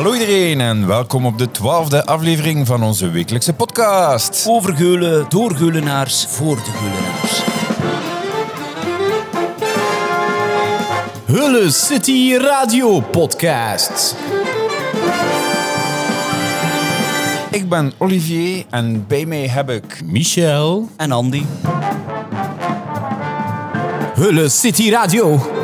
Hallo iedereen en welkom op de twaalfde aflevering van onze wekelijkse podcast. Over Geulen, door Geulenaars, voor de Geulenaars. Hulle City Radio Podcast. Ik ben Olivier en bij mij heb ik... Michel. En Andy. Hulle City Radio.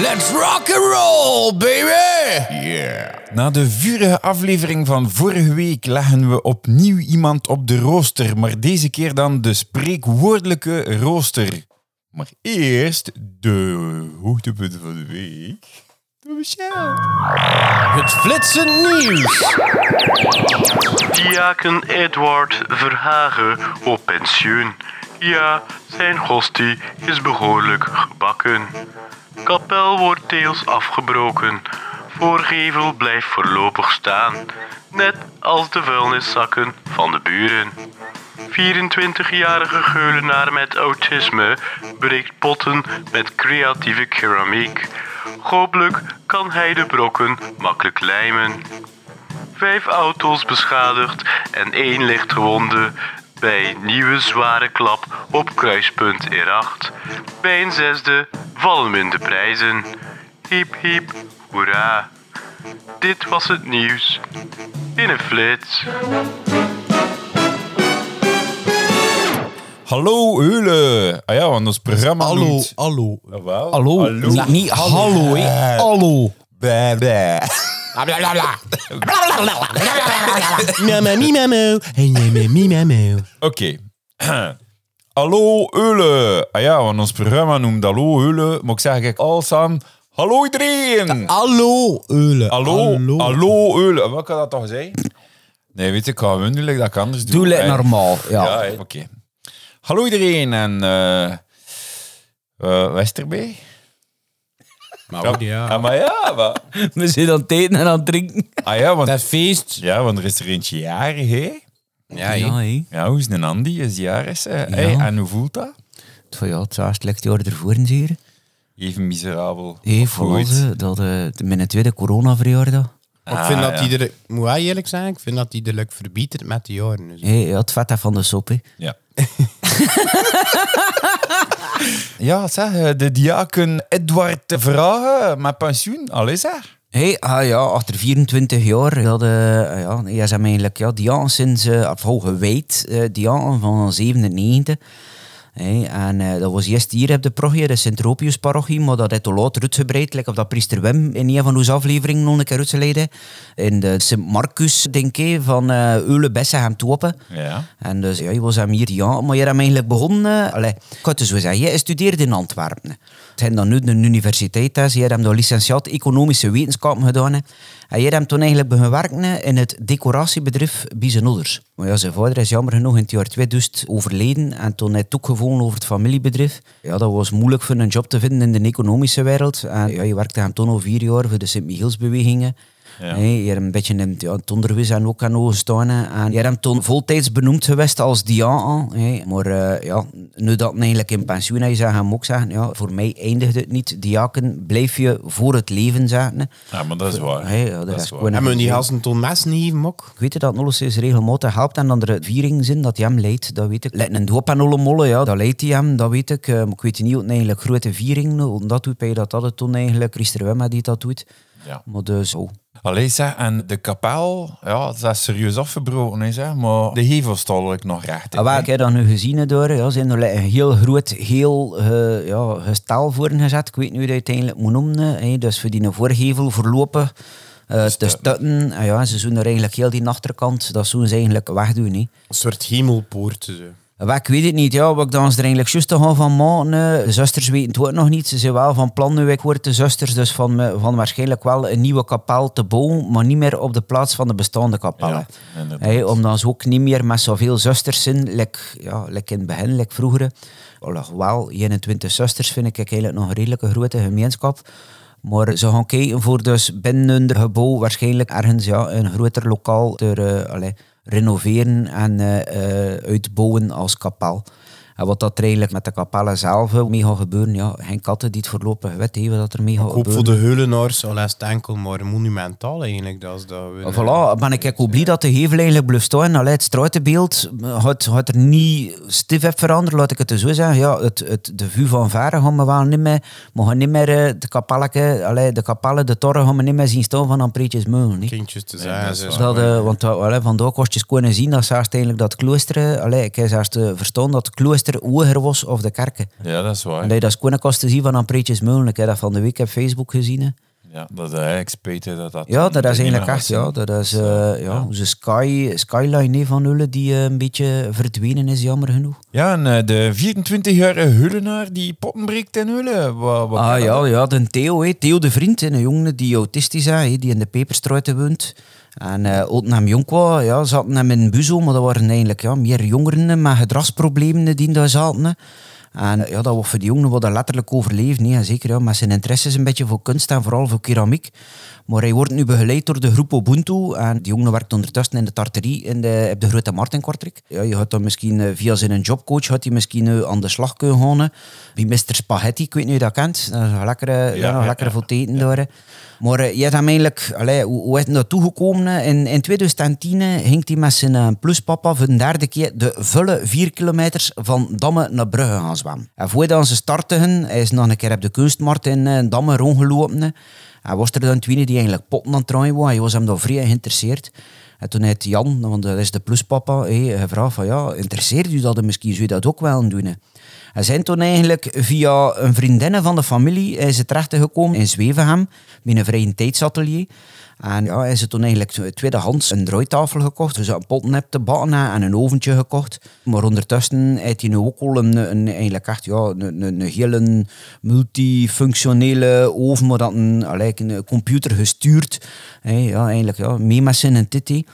Let's rock and roll, baby! Yeah! Na de vurige aflevering van vorige week leggen we opnieuw iemand op de rooster, maar deze keer dan de spreekwoordelijke rooster. Maar eerst de hoogtepunten van de week. Door Michel. Het flitsen nieuws. Diaken Edward Verhagen op pensioen. Ja, zijn hostie is behoorlijk gebakken. Kapel wordt deels afgebroken. Voorgevel blijft voorlopig staan. Net als de vuilniszakken van de buren. 24-jarige geulenaar met autisme breekt potten met creatieve keramiek. Hopelijk kan hij de brokken makkelijk lijmen. Vijf auto's beschadigd en één lichtgewonde bij nieuwe zware klap op kruispunt R8. Bij een zesde vallen minder prijzen. Hiep hiep, hoera. Dit was het nieuws. In een flits. Hallo Eule. Ah ja, want ons programma Hallo, noemt... hallo. Ah, wel. Hallo. Niet, niet hallo, hè. Hallo. Blah, blah. Mama, mi, mamo. Hey, mama, mi, mamo. Oké. Hallo Eule. Ah ja, want ons programma noemt Hallo Eule. Maar ik zeg ik als aan... Hallo iedereen. Hallo, Eule. Hallo, hallo, Eule. Wat kan dat toch zijn? Nee, weet je, ik ga onmiddellijk dat ik anders doen. Doe het hè. normaal. Ja. Ja, hè, oké. Hallo iedereen en... eh eh, wat is erbij? Maar ja. Ah, maar ja, maar... We zijn aan het eten en aan het drinken. Ah ja, want, Dat feest. ja, want er is er eentje jarig, hè? Ja, Ja. Ja, hoe is een Andy? Is jarig, hè? Hey, en hoe voelt dat? Van ja, het was slecht jaar ervoor en zeer. Even miserabel. Ooit. ze, dat eh, mijn tweede corona-verjaardag. Maar ik vind Ah, dat ja. die er, moet hij eerlijk zijn, ik vind dat die er leuk verbetert met de jaren. Dus. Hé, ja, het vet van de sop, hè. Ja. ja, zeg, eh, de diaken Edward Vragen met pensioen. Al is er. Hé, ah ja, achter 24 jaar, dat, eh, ja, hij is hem eigenlijk, ja, Diaan sinds, uh, gewijd, uh, van 97. Hey, en eh, dat was eerst hier op de parochie, de Sint-Tropius-parochie, maar dat heeft al later uitgebreid, like of dat priester Wim in een van onze afleveringen nog een keer uitgeleid In de Sint-Marcus, denk ik, van uh, Eulen Bessenham Topen. Ja. En dus, ja, je was hem hier, ja, maar je hebt hem eigenlijk begonnen, uh, allez, ik kan het zo zeggen, je studeerde in Antwerpen. Zijn dan nu een universiteit, hè. je hebt de licentiaat economische wetenschappen gedaan. En je hebt toen eigenlijk begonnen werken in het decoratiebedrijf Biesenodders. Maar ja, zijn vader is jammer genoeg in het jaar 2000 overleden en toen hij gevonden over het familiebedrijf. Ja, dat was moeilijk voor een job te vinden in de economische wereld. Ja, je werkte hem toen al vier jaar voor de Sint-Michielsbewegingen. Ja. Hey, je hebt een beetje in ja, het onderwijs en ook aan ogen staan. hè. En je hebt hem toen voltijds benoemd geweest als diaan. Hey. Maar uh, ja, nu dat hij eigenlijk in pensioen is, zou hem ook zeggen, ja, voor mij eindigt het niet. Diaken blijf je voor het leven zetten. ja, maar dat is waar. Hey, ja, dat dat is waar. gewoon En we een- die gasten toen messen geven ook. ik weet het dat Nolles is regelmatig helpt en dan er vieringen zijn dat hij hem leidt, dat weet ik. Lijkt een doop aan Molle, ja, dat leidt hij hem, dat weet ik. Eh, maar ik weet niet hoe het eigenlijk grote vieringen, hoe dat doet, bij dat dat het toen eigenlijk, Christer Wemma die dat doet. Ja. Maar dus, oh. Allee, zeg, en de kapel, ja, dat is serieus afgebroken, hè, zeg, maar de hevel stond ik nog recht. En wat ik heb dan nu gezien door, ja, zijn er een heel groot, heel uh, ja, gestel voor gezet. Ik weet niet hoe je dat uiteindelijk moet noemen. Hè. Dus voor die voorgevel voorlopig uh, te stutten. En ja, ze doen er eigenlijk heel die achterkant, dat zullen ze eigenlijk wegdoen. Hè. Een soort hemelpoort. Wat, ik weet het niet, ja. Wat ik dan er eigenlijk juist te gaan van maken. eh, De zusters weten het ook nog niet. Ze zijn wel van plan nu, ik word de zusters, dus van, eh, van waarschijnlijk wel een nieuwe kapel te bouwen, maar niet meer op de plaats van de bestaande kapellen. Ja. Hey, omdat ze ook niet meer met zoveel zusters zijn, like, ja, like in het begin, like vroeger. Alhoewel, 21 zusters vind ik eigenlijk nog een redelijke grote gemeenschap. Maar ze gaan kijken voor dus binnen hun gebouw waarschijnlijk ergens ja, een groter lokaal te allee, renoveren en eh, eh, uitbouwen als kapel. En wat dat er eigenlijk met de kapelle zelf eh, mee gaat gebeuren, ja, geen katten die het voorlopig weten wat er mee gaat Ik hoop gebeuren. voor de heulenaars al het enkel maar monumentaal eigenlijk. Dat is dat we, Voilà, ben ik ook blij dat de gevel eigenlijk blijft staan. Allee, het struitenbeeld eh, gaat, gaat er niet stif heb veranderd, laat ik het zo zeggen. Ja, het, het, de vuur van varen gaan we wel niet meer, we gaan niet meer eh, de kapelleke, allee, de kapellen, de toren gaan we niet meer zien staan van Ampreetjes Meul. niet? kindjes te dat zeggen. is ze- waar. Dat, eh, want allee, vandaag kost je kunnen zien dat ze eerst eigenlijk dat klooster, eh, allee, ik heb eerst uh, verstaan dat het klooster hoger was of de kerken. Ja, dat is waar. Allee, dat is kunnen kosten zien van Ampreetjes Meul. Ik heb dat van de week op Facebook gezien. hè. Ja, dat is eigenlijk spijtig dat dat... Ja, dat is eigenlijk echt, ja. Dat is eh, ja, onze sky, skyline hè, van Hulle die eh, een beetje verdwenen is, jammer genoeg. Ja, en eh, de 24-jarige Hullenaar die potten breekt in Hulle. Wat, wat Ah ja, dat? ja, de Theo, hè, Theo de Vriend, hè, een jongen die autistisch is, hè, die in de Peperstruiten woont. En uh, hem jong was, ja, zaten hem in Buzo, maar dat waren eigenlijk ja, meer jongeren met gedragsproblemen die daar zaten. En ja, dat was voor die jongen wat er letterlijk overleefd. Nee, zeker ja, met zijn interesses een beetje voor kunst en vooral voor keramiek. Maar hij wordt nu begeleid door de groep Ubuntu. En die jongen werkt ondertussen in de tarterie in de, op de Grote Markt in Kortrijk. Ja, je gaat dan misschien eh, via zijn jobcoach had hij misschien eh, aan de slag kunnen gaan. hè. Wie Mr. Spaghetti, ik weet niet of je dat kent. Dat is een lekkere, ja, ja, nog lekkere ja. daar. hè. Maar eh, je hebt hem eigenlijk, allee, hoe, hoe is hij naartoe gekomen? In, in 2010 eh, ging hij met zijn eh, pluspapa voor de derde keer de volle vier kilometers van Damme naar Brugge gaan zwemmen. En voordat ze starten, hij is nog een keer op de kunstmarkt in eh, Damme rondgelopen. En was er dan tweede die eigenlijk potten aan het draaien was. Hij was hem daar vrij geïnteresseerd. En toen heeft Jan, want dat is de pluspapa, hey, gevraagd van ja, interesseert u dat misschien? Zou je dat ook wel doen? Hij zijn toen eigenlijk via een vriendin van de familie is het terechtgekomen in Zwevenham, met een vrije tijdsatelier. En ja, is toen eigenlijk tweedehands een draaitafel gekocht. Dus een potnep te bakken en een oventje gekocht. Maar ondertussen heeft hij nu ook al een, een, eigenlijk echt, ja, een, een, hele multifunctionele oven, maar dat een, een computer gestuurd. Hè, ja, eigenlijk ja, mee met zijn titty.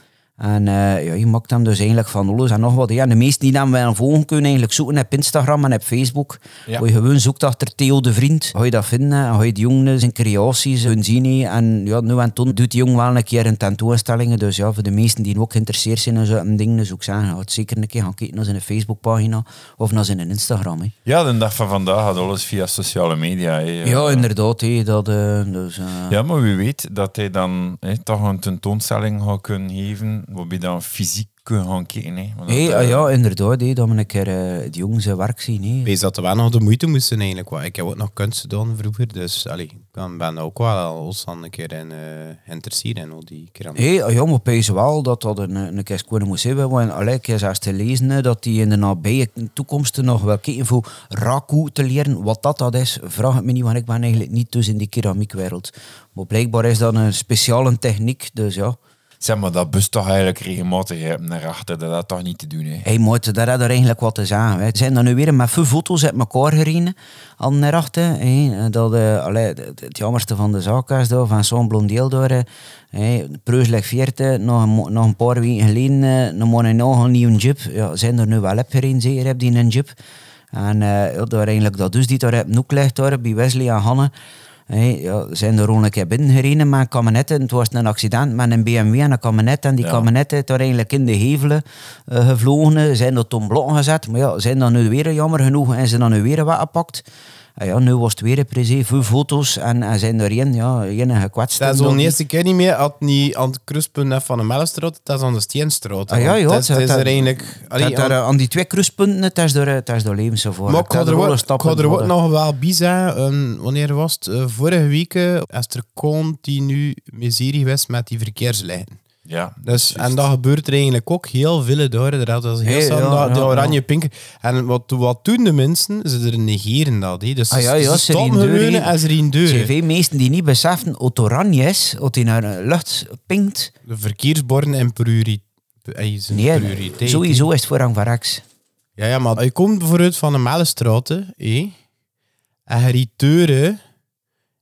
En eh, ja, je maakt hem dus eigenlijk van alles en nog wat. Ja, de meesten die dan wel volgen kunnen eigenlijk zoeken op Instagram en op Facebook. Ja. Waar je gewoon zoekt achter Theo de Vriend. Ga je dat vinden en ga je die jongen zijn creaties hun zien. En ja, nu en toen doet die jongen wel een keer een tentoonstellingen. Dus ja, voor de meesten die ook geïnteresseerd zijn in zo'n dingen, zou ik zeggen, ga het zeker een keer gaan kijken naar zijn Facebookpagina of naar zijn Instagram. hè. Ja, de dag van vandaag gaat alles via sociale media. hè. Ja, inderdaad. hè, dat, eh, dus, eh, Ja, maar wie weet dat hij dan toch een tentoonstelling gaat kunnen geven, waarbij dan fysiek kunnen gaan kijken. Hè. Want dat, Hey, eh, ah ja, inderdaad. hè, dat we een keer eh, die jongen zijn werk zien. hè. Wees dat er wel nog de moeite moesten eigenlijk. want Ik heb ook nog kunst gedaan vroeger, dus allee, ik ben ben ook wel ons dan een keer in eh geïnteresseerd in al die keramiek. Hé, ja, maar pees wel dat dat een, een keer kunnen moest hebben. Want allee, ik heb zelfs te lezen hè, dat die in de nabije toekomst nog wel kijken voor raku te leren. Wat dat, dat is, vraag het me niet, want ik ben eigenlijk niet dus in die keramiekwereld. Maar blijkbaar is dat een speciale techniek, dus ja. Zeg maar, dat bus toch eigenlijk regelmatig naar achter, dat dat toch niet te doen. Hé, moet daar had er eigenlijk wat te zeggen. We zijn dan nu weer met veel foto's uit elkaar gereden. Al naar achter. Dat, eh, allee, het, jammerste van de zaak is daar, van zo'n blondeel door. eh, ligt 40, nog een, nog een paar weken geleden, eh, dan moet hij nog een nieuwe jeep. Ja, zijn er nu wel op gereden, zeker heb die een jeep. En eh ja, daar eigenlijk dat dus die daar op Noek ligt, bij Wesley en Hanne. Hey, ja, zijn er gewoon een keer binnengereden met een kabinet. Het was een accident met een BMW en een kabinet. En die Ja. kabinet heeft daar eigenlijk in de hevelen eh, gevlogen. Zijn er toen blokken gezet. Maar ja, zijn dan nu weer jammer genoeg. En zijn dan nu weer wat gepakt. En ja, nu was het weer een precies veel foto's. En, en zijn er één, ja, één gekwetst. Dat is zo'n dan- eerste keer niet meer, had niet aan het kruispunt van de Mellenstraat, dat is aan de Steenstraat. Ah, ja, ja, dat is, er eigenlijk... allee, aan- eh, aan die twee kruispunten, het is door, het is door levensgevaar. Maar ik ga er ik ga er worden. nog wel bij ehm, wanneer was het? Eh, vorige week eh, is er continu miserie geweest met die verkeerslijnen. Ja, Dus, juist. en dat gebeurt er eigenlijk ook heel veel door. Dat is heel Hey, ja, de oranje ja. pinken. En wat, wat doen de mensen? Ze er negeren dat. hè. Dus Ah, ja, ja, ze hè. en ze Er zijn meesten die niet beseffen dat het oranje is, dat hij naar de lucht pinkt. De verkeersborden en priori- eh, zijn Nee, prioriteit. sowieso is het voorrang van rechts. Ja, ja, maar je komt bijvoorbeeld van de Mellenstraat, hè, hé, en je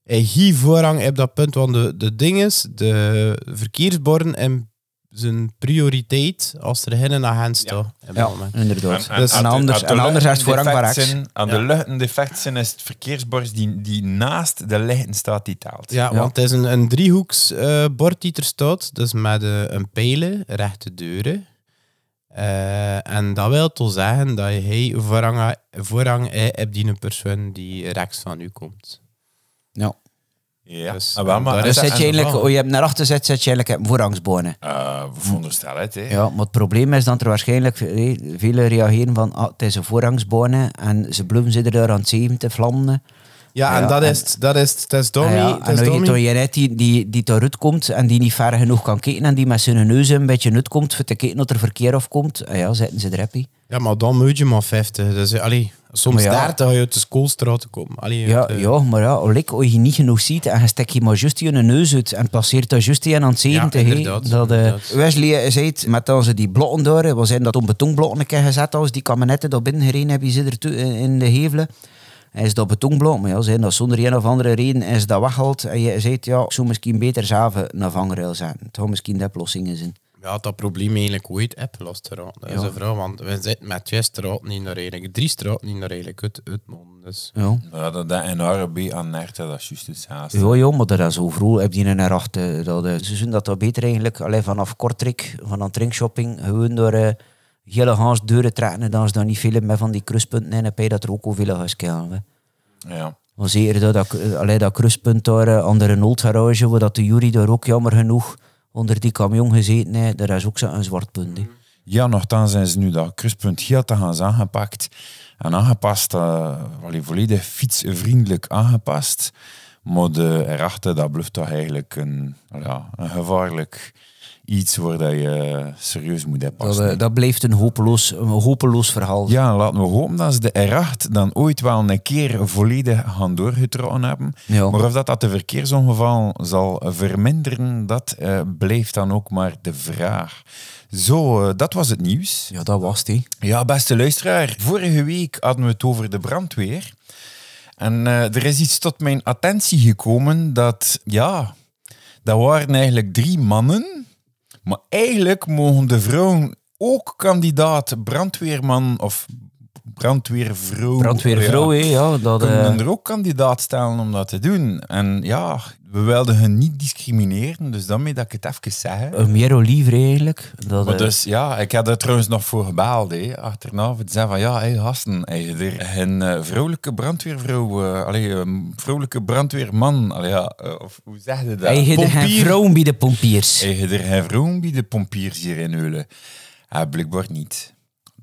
hier voorrang op dat punt, want de, de ding is, de verkeersborden en zijn prioriteit als er hen naar hen staat. Ja, moment. inderdaad. En, Dus en, anders, en is het voorrang zijn- Aan de luchten defect zijn is het verkeersbord die, die naast de lichten staat, die taalt. Ja, Ja. want het is een, een driehoeks eh, bord die er staat, dus met eh, een pijlen, rechte deuren. Eh, en dat wil toch zeggen dat hij voorrang, voorrang hebt die een persoon die rechts van u komt. Ja. Dus, Ah, wel, maar Dus zet je eigenlijk, oh, je hebt naar achter zet, zet je eigenlijk een voorrangsbonen. eh, we veronderstellen het, hè. Ja, maar het probleem is dat er waarschijnlijk eh, velen reageren van ah, het is een voorrangsbonen en ze bloemen er daar aan het zeven te vlammen. Ja, en Ja, dat en- is, dat is, het is Ah Dommy. ja, het en dan je je net die, die, die daaruit komt en die niet ver genoeg kan kijken en die met zijn neus een beetje uitkomt voor te kijken dat er verkeer afkomt. Ah ja, zetten ze er happy. Ja, maar dan moet je maar 50. Dus, allee, soms Maar ja. 30 ga je uit de schoolstraat te komen. Allee, Ja, de- ja, maar ja, als je niet genoeg ziet en je steekt je maar juist je neus uit en passeert dat juist die aan het 70. Ja, inderdaad, dat, eh, inderdaad. Wesley zei het, met als ze die blokken door, we zijn dat op betonblokken een keer gezet, als die kabinetten daar binnen gereden hebben, ze er toe- in in de hevelen. Hij is dat betonblok, maar ja, zijn dat zonder een of andere reden is dat weggehaald. En je zei, ja, ik zou misschien beter zelf naar vangrail zetten. Het zou misschien de oplossingen zijn. Ja, dat probleem eigenlijk ooit opgelost te raken. Dat is een vrouw, want we zitten met twee straten niet naar eigenlijk. Drie straten niet naar eigenlijk uit, uitmonden. Dus Ja. Ja, dat dat en RB aan Nerte, dat is juist hetzelfde. Ja, ja, maar dat is zo vroeg. Heb je een erachter. Dat, eh, ze zien dat dat beter eigenlijk. Alleen vanaf Kortrijk, van een trinkshopping, gewoon door eh hele haas deuren trekken. En dan is daar niet veel meer van die kruispunten in. En bij dat er ook al veel schelen. Ja. Maar zeker dat, dat, eh, allee, dat kruispunt daar eh, aan de Renault garage, waar dat de jury daar ook jammer genoeg onder die camion gezeten heeft, daar is ook zo'n zwart punt. hè. Ja, nogthans zijn ze nu dat kruispunt te gaan aangepakt. En aangepast, uh, volledig fietsvriendelijk aangepast. Maar de erachter, dat blijft toch eigenlijk een, ja, een gevaarlijk iets waar dat je serieus moet Dat, oppassen. eh, dat blijft een hopeloos, een hopeloos verhaal. Ja, laten we hopen dat ze de R8 dan ooit wel een keer volledig gaan doorgetrokken hebben. Ja. Maar of dat, dat de verkeersongeval zal verminderen, dat eh, blijft dan ook maar de vraag. Zo, eh, dat was het nieuws. Ja, dat was die. Ja, beste luisteraar, vorige week hadden we het over de brandweer. En er is iets tot mijn attentie gekomen dat, ja, dat waren eigenlijk drie mannen. Maar eigenlijk mogen de vrouwen ook kandidaat brandweerman of brandweervrouw. Brandweervrouw, ja, ja. Dat, eh, kunnen er ook kandidaat stellen om dat te doen. En ja, we wilden hen niet discrimineren, dus daarmee dat ik het even zeg. een meer oliver eigenlijk. Dat, Maar eh, dus ja, ik had er trouwens nog voor gebeld. Hè. Achterna het zei van ja, hé gasten, je er een eh, vrouwelijke brandweervrouw, eh allee, een vrouwelijke brandweerman, allee, ja, eh, of hoe zeg je dat? Hij heeft geen vrouwen bij de pompiers. Je er geen vrouwen bij de pompiers hier in Eulen? Ja, blijkbaar niet.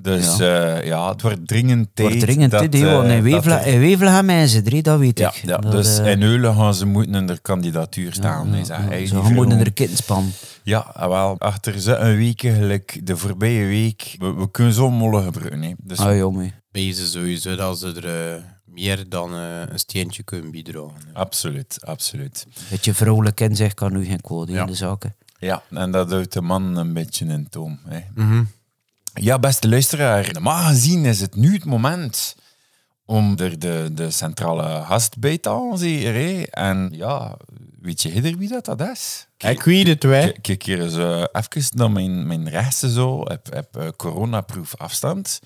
Dus ja, ja het wordt dringend tijd. Wordt dringend, want eh, in in Wevela gaan mensen drie, dat weet ja, ik. ja, Dat, dus eh, in Eulen gaan ze moeten in de kandidatuur staan. die Ze gaan moeten vrouwen- er kittenspan. Ja, ah, wel, achter ze een week gelijk de voorbije week. We, we kunnen zo mollen gebruiken. Hè. Dus Ah, wezen sowieso dat ze er eh, meer dan eh, een steentje kunnen bijdragen. absoluut, absoluut. Dat je vrouwelijk in zich kan nu geen Ja. in de zaken. Ja, en dat houdt de man een beetje in toom. Hè. Mhm. Ja, beste luisteraar, normaal gezien is het nu het moment om er de, de centrale gast bij te halen. En ja, weet je Hidder wie dat, dat is? Ik weet het wel. Kijk, kijk hier eens uh, even naar mijn, mijn rechtse zo, heb, heb uh, coronaproof afstand.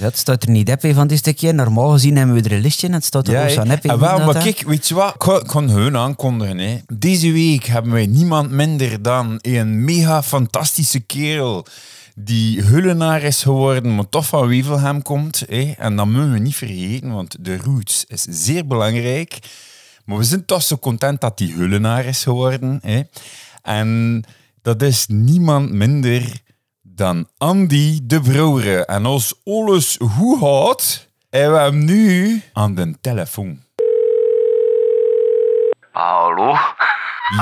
Dat staat er niet op van dit stukje. Normaal gezien hebben we er een listje en het staat er Ja, ook zo hè. nep in. Ah, wel, maar kijk, weet je wat? Ik ga- ik kan hun aankondigen. Hè. Deze week hebben wij niemand minder dan een mega fantastische kerel die hullenaar is geworden, maar toch van Wevelgem komt. Hè. En dat moeten we niet vergeten, want de roots is zeer belangrijk. Maar we zijn toch zo content dat hij hullenaar is geworden. Hè. En dat is niemand minder dan Andy de Brouwer. En als alles goed gaat, hebben we hem nu aan de telefoon. Hallo?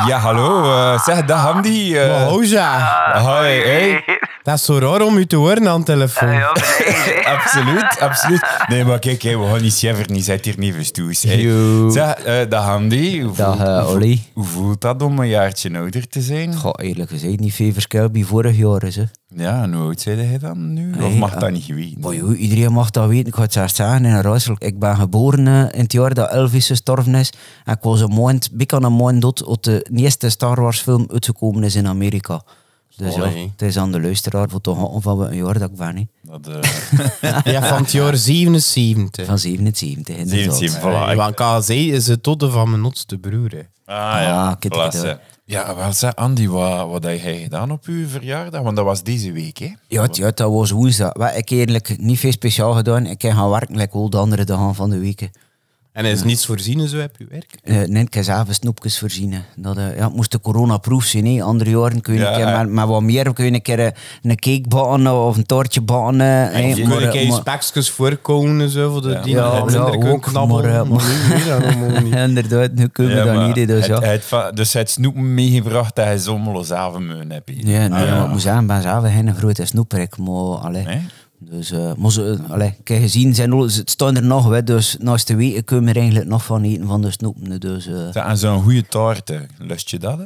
Ja, hallo. eh, zeg, dag Andy. eh Maar hoe ja? Hoi, hey. Dat is zo raar om u te horen aan de telefoon. Ja, nee, absoluut, absoluut. Nee, maar kijk, hey, we gaan niet sjeveren, niet zit hier niet verstoes. Hey. Zeg, eh dag Andy. Hoe, Dag, voelt- eh, Olly. hoe voelt dat om een jaartje ouder te zijn? Goh, eerlijk gezegd, niet veel verschil bij vorig jaar. Is, hè. Ja, en hoe oud zei hij dan nu? of mag eh, dat niet weten? Joh, iedereen mag dat weten. Ik ga het zelfs zeggen in Ruissel. Ik ben geboren in het jaar dat Elvis gestorven is. En ik was een maand, dik aan een maand dood, tot de eerste Star Wars film uitgekomen is in Amerika. Dus ja, het is aan de luisteraar voor van wat een jaar dat ik ben. Dat, eh, Ja, van het jaar 77. Van 77, inderdaad. 77, voilà. Eh, Want KZ is het todde van mijn notste broer. hè. Ah ja, Ah, kijk, Ja, wel zeg, Andy, wat, wat heb jij gedaan op uw verjaardag? Want dat was deze week, hè? Ja, ja, dat was woensdag. Wat, ik heb eigenlijk niet veel speciaal gedaan. Ik heb gaan werken, like al de andere dagen van de week. En er is niets voorzien zo op je werk? Eh nee, ik heb zelf snoepjes voorzien. Dat, eh, ja, het moest de coronaproof zijn. Hè. Andere jaren kun je Ja, een keer ja. met, met wat meer kun je een keer eh, een cake bakken of een toortje bakken. Hè, kun maar, je je maar- spekjes voorkomen en zo, voor de die Ja, nog ja, minder kunnen ook, knabbelen. maar, Maar niet. Inderdaad, nu kunnen we dat maar niet. Dus, het, ja. het va- dus hij had snoepen meegebracht dat hij zommelo zelf meun hebt. Ja, nee, Ah, maar ik moet zeggen, ik ben zelf geen grote snoeperik. Maar, allee. Nee? Dus, eh maar ze, allee, ik heb gezien, zijn, ze staan er nog, hè, dus naast de weken kunnen we er eigenlijk nog van eten van de snoepen. Dus Zeg, En zo'n goede taart, lust je dat? Hè?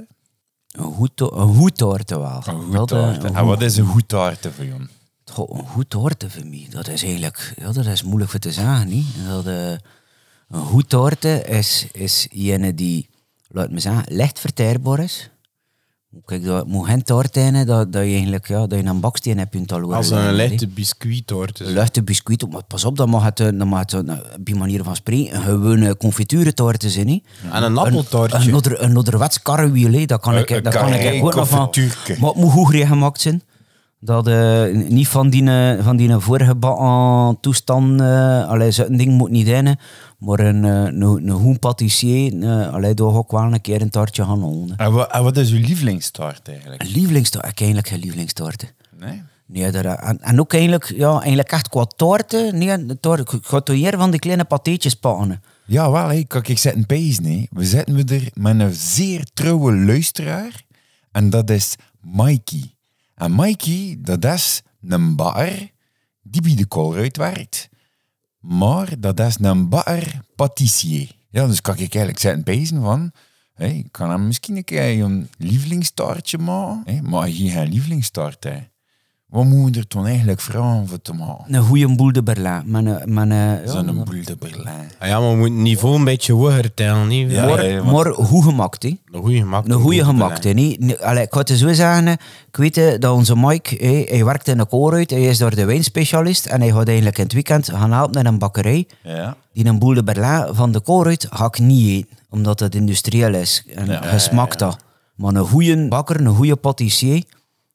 een goed, een goed taarten wel. Een goed eh, taart. En wat is een goed taart voor jou? Goh, een goed taarten voor mij, dat is eigenlijk ja, dat is moeilijk voor te zeggen. Niet? Dat, eh, een goed taarten is, is ene die, laat me zeggen, licht verteerbaar is. Kijk, dat moet geen taart zijn dat, dat je eigenlijk ja, dat je een baksteen hebt in het Als een lichte biscuittoort. Een luchte biscuit, maar pas op, dan mag het, eh, dan mag het eh, op die manier van spreken, een gewone confituurtaarten zijn. Niet? En een Een, appeltaartje. oder- een ouderwets karrewiel, hè. dat kan ik, Een- dat een kan ik ook nog van. Maar het moet goed gemaakt zijn. Dat, eh, niet van die, eh, van die vorige toestand, eh allee, zo'n ding moet niet in, maar een, een, een goed patissier, allee, daar ga ik wel een keer een taartje gaan halen. En wat, en wat is uw lievelingstaart eigenlijk? Een lievelingstaart, ik eigenlijk geen lievelingstaarten. Nee? Nee, daar, en, en ook eigenlijk, ja, eigenlijk echt qua taarten. Nee, taart, ik ga toch hier van die kleine pateetjes pakken. Ja, wel. Hé. Kijk, ik zet een pees, nee. We zetten we er met een zeer trouwe luisteraar. En dat is Mikey. En Mikey, dat is een bakker die bij de koolruit werkt. Maar dat is een bakker patissier. Ja, dus kan ik eigenlijk zetten pezen van... Hé, ik kan hem misschien een keer een lievelingstaartje maken. Hé, maar je geen lievelingstaart. Wat moeten we er toen eigenlijk vragen voor te maken? Een goede boel de Berlijn. Met een, met een, ja, Zo'n boel de Berlijn. Ah ja, maar we moeten het niveau een beetje hoger tellen. Niet? Ja, maar, ja, maar goed gemaakt, hè. Een goede gemak. Een goede gemaakt, hè. Allee, ik ga het zo zeggen. Ik weet hè, dat onze Mike, hè, hij werkt in een koolruit, hij is daar de wijnspecialist en hij gaat eigenlijk in het weekend gaan helpen in een bakkerij. Ja. Die een boel de Berlijn van de koolruit ga ik niet eten, omdat het industrieel is en Ja, gesmakt dat. Maar een goede bakker, een goede patissier,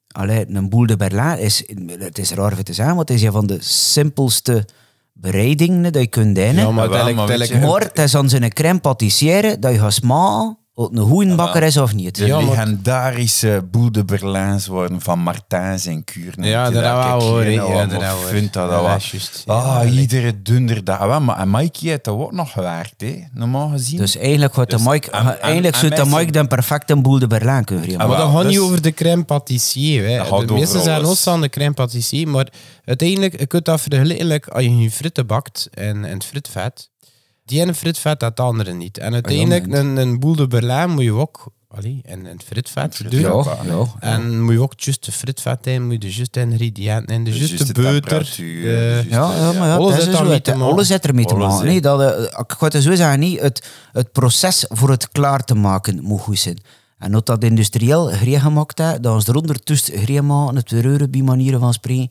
allee, een boel de Berlijn is, het is raar voor te zeggen, maar het is een van de simpelste bereidingen dat je kunt dienen. Ja, maar maar je- Maar het is aan zijn crème patissière dat je gaat smaken een goede bakker is of niet. De Ja, legendarische Boel de Berlijns worden van Martijns en Kuurne. Ja, dat daar wel hoor, Ja, dat wel vindt dat. Ja, Ah, iedere donderdag. Wel, maar en Mikey heeft dat ook nog gewerkt, hè? normaal gezien. Dus eigenlijk gaat de Dus- Mike, en- en- eigenlijk en zou de Mike dan perfect een boel de Berlijn kunnen geven. Ah, Maar wel, dat gaat dus- niet over de crème pâtissier. Hè. De meesten zijn ons aan de crème pâtissier. Maar uiteindelijk, je kunt dat vergelijken als je je fritten bakt en, en het fritvet. Die ene fritvet, dat andere niet. En uiteindelijk, moment. een, een boel de Berlijn moet je ook... Allee, en, en het fritvet doen. ja. ja. En moet je ook juist de fritvet in, moet je de juiste ingrediënten in, de De juiste juiste beuter. de- de juiste- Ja, ja, maar ja, Alles is zo. daarmee te maken. Alles zit ermee te maken. Nee, dat, eh, ik ga het zo zeggen, niet, het, het proces voor het klaar te maken moet goed zijn. En dat dat industrieel green gemaakt heeft, dat ons eronder tussen green maken, het reuren bij manieren van spreken,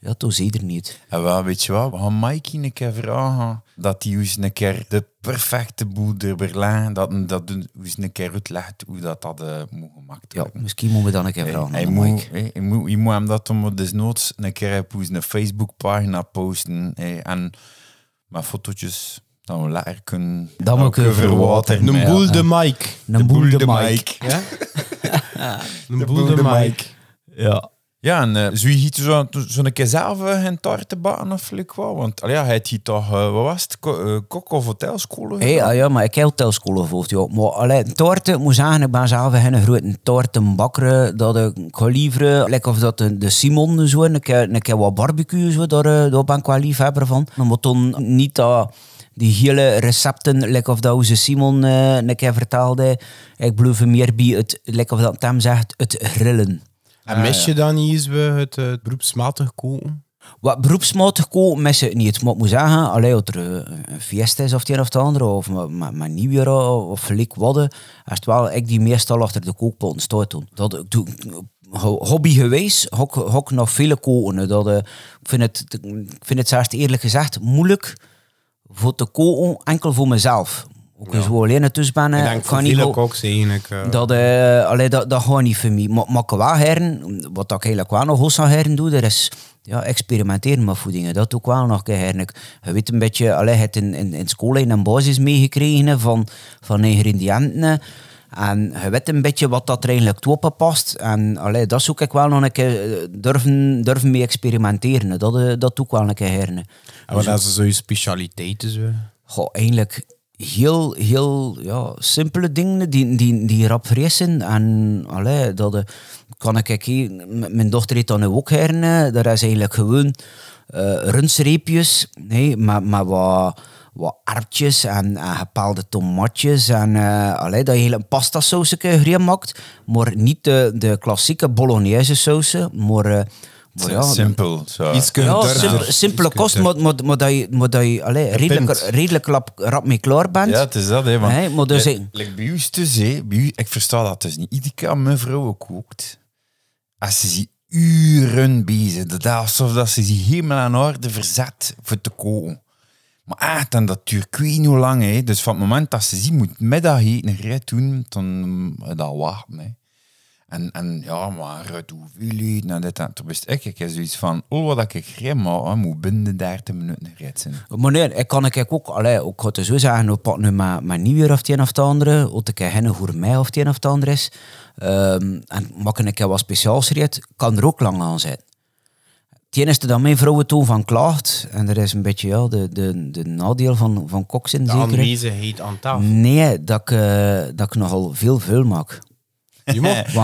ja, dat je er niet. En wel, weet je wat, we gaan Mikey een keer vragen dat hij ons een keer de perfecte Boel de Berlijn, dat, dat ons een keer uitlegt hoe dat, dat eh, moet gemaakt Ja, misschien moeten we dan een keer vragen. hij, aan moet, hij, hij moet, hij moet hem dat om desnoods een keer op een Facebookpagina posten en met fotootjes dat we lekker kunnen Dat we kunnen verwateren. Een boel de Mike. Een boel de Mike. Ja? Een boel de Mike. Ja. Ja, en uh, zou je hier zo, zo'n keer zelf uh, een taart bakken of like wat? Want allee, ja, hij had hier toch, uh, wat was het, Ko kok- of hotelschool? Hey, ah, ja, maar ik heb hotelschool gevolgd. Ja. Maar allee, ik moet zeggen, ik ben zelf geen grote toortenbakker. Dat ik liever, like of dat de, de Simon zo, een keer, een keer wat barbecue, zo, daar, eh, daar ben ik wel liefhebber van. Maar dan niet dat die hele recepten, like of dat onze Simon uh, een keer vertelde. Ik blijf meer bij het, like of dat hem zegt, het grillen. En mis je dan niet eens bij het uh, beroepsmatig koken? Wat beroepsmatig koken mis je niet. Maar ik moet zeggen, allee, als er uh, een fiesta is of het een of het andere, of met nieuwjaar of gelijk wat, is het wel ik die meestal achter de kookpot staat doen. Dat ik doe hobby geweest, hok, hok nog vele koken. Dat, uh, ik, vind het, ik vind het zelfs eerlijk gezegd moeilijk voor te koken, enkel voor mezelf. Ook zo alleen tussen ben. Ik eh, denk niet go- koks eigenlijk. eh, Dat, eh allee, dat, dat gaat niet voor mij. Maar, maar ik wel heren, wat ik eigenlijk wel nog aan heren doe, dat is ja, experimenteren met voedingen. Dat doe ik wel nog een keer heren. Ik- Je weet een beetje, allee, je hebt in, in, in school een basis meegekregen van, van ingrediënten. En je weet een beetje wat dat er eigenlijk toe past. En allee, dat zoek ik wel nog een keer durven, durven mee experimenteren. Dat, dat doe ik wel een keer heren. en wat is zo je specialiteiten zo? Goh, eigenlijk heel, heel ja, simpele dingen die, die, die rap fressen. En allee, dat eh, kan ik hier... Mijn dochter eet dan ook heren. eh, Dat is eigenlijk gewoon eh rundsreepjes. Nee, maar, maar wat, wat aardjes en, en gepaalde tomatjes. En allee, dat je hele pasta sausje maakt. Maar niet de, de klassieke bolognese sausen. Maar ja, Simpel. Zo. Iets ja, simpel, simpele Iets kost, maar, maar, maar dat je, maar dat je allee, redelijk, redelijk rap, rap mee klaar bent. Ja, het is dat, hè. Want, Nee, maar dus- like- like bij u is het dus, hè. Bij u, ik versta dat dus niet. Iedere keer als mijn vrouw kookt, als ze zich uren bezig, dat is alsof dat ze zich helemaal aan orde verzet voor te koken. Maar echt, en dat duurt ik hoe lang, hè. Dus van het moment dat ze zich moet middag eten, doen, dan moet dat wachten, hè. En, en ja, maar uit hoeveelheid, nou dit en toen wist ik, ik heb zoiets van, oh, wat ik gereed maar moet binnen de 30 minuten gereed zijn. Maar nee, ik kan ik ook, allee, ik ga het zo zeggen, we pakken nu maar, maar niet weer of het een of het andere, of ik hen voor mij of het een of het andere is. Ehm, en maken ik wat speciaals reed, kan er ook lang aan zijn. Het enige dat mijn vrouwen toen van klaagt, en dat is een beetje ja, de, de, de nadeel van, van koks in De aanwezigheid aan tafel. Nee, dat ik, eh, dat ik nogal veel vuil maak.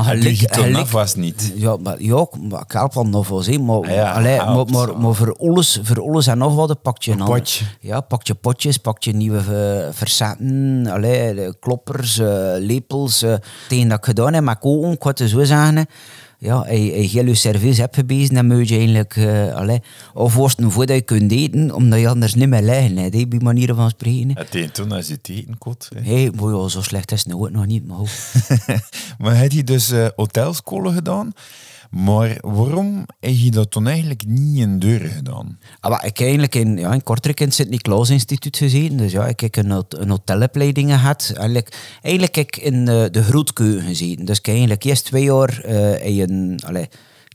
En gelijk- was niet. Ja, maar, ja, ik- maar ik help wel nog wel zien. Maar, Ah ja, allee, maar, helpt, maar, zo. maar voor, alles, voor alles en nog wat pak je een potje. Ja, pak je potjes, pak je nieuwe eh, verzetten, allee, kloppers, eh, lepels. eh tegen dat ik gedaan heb koken, ik ga het zo zeggen. Ja, hij heel je service hebt gebezen, dan moet je eigenlijk... allee, of worsten voordat je kunt eten, omdat je anders niet meer liggen. Hè, die manieren van spreken. hè. Het een toen als je het eten kot. Hé, ja, zo slecht is het nou ook nog niet, maar maar heb je dus eh hotelscholen gedaan? Maar waarom heb je dat toen eigenlijk niet in deuren gedaan? Ah, ik heb eigenlijk in, ja, in Kortrijk in het Sint-Niklaas Instituut gezeten. Dus ja, ik heb een, een hotelopleiding gehad. Eigenlijk, eigenlijk heb ik in de, de grootkeuken gezeten. Dus ik heb eigenlijk eerst twee jaar eh, in een... Allee,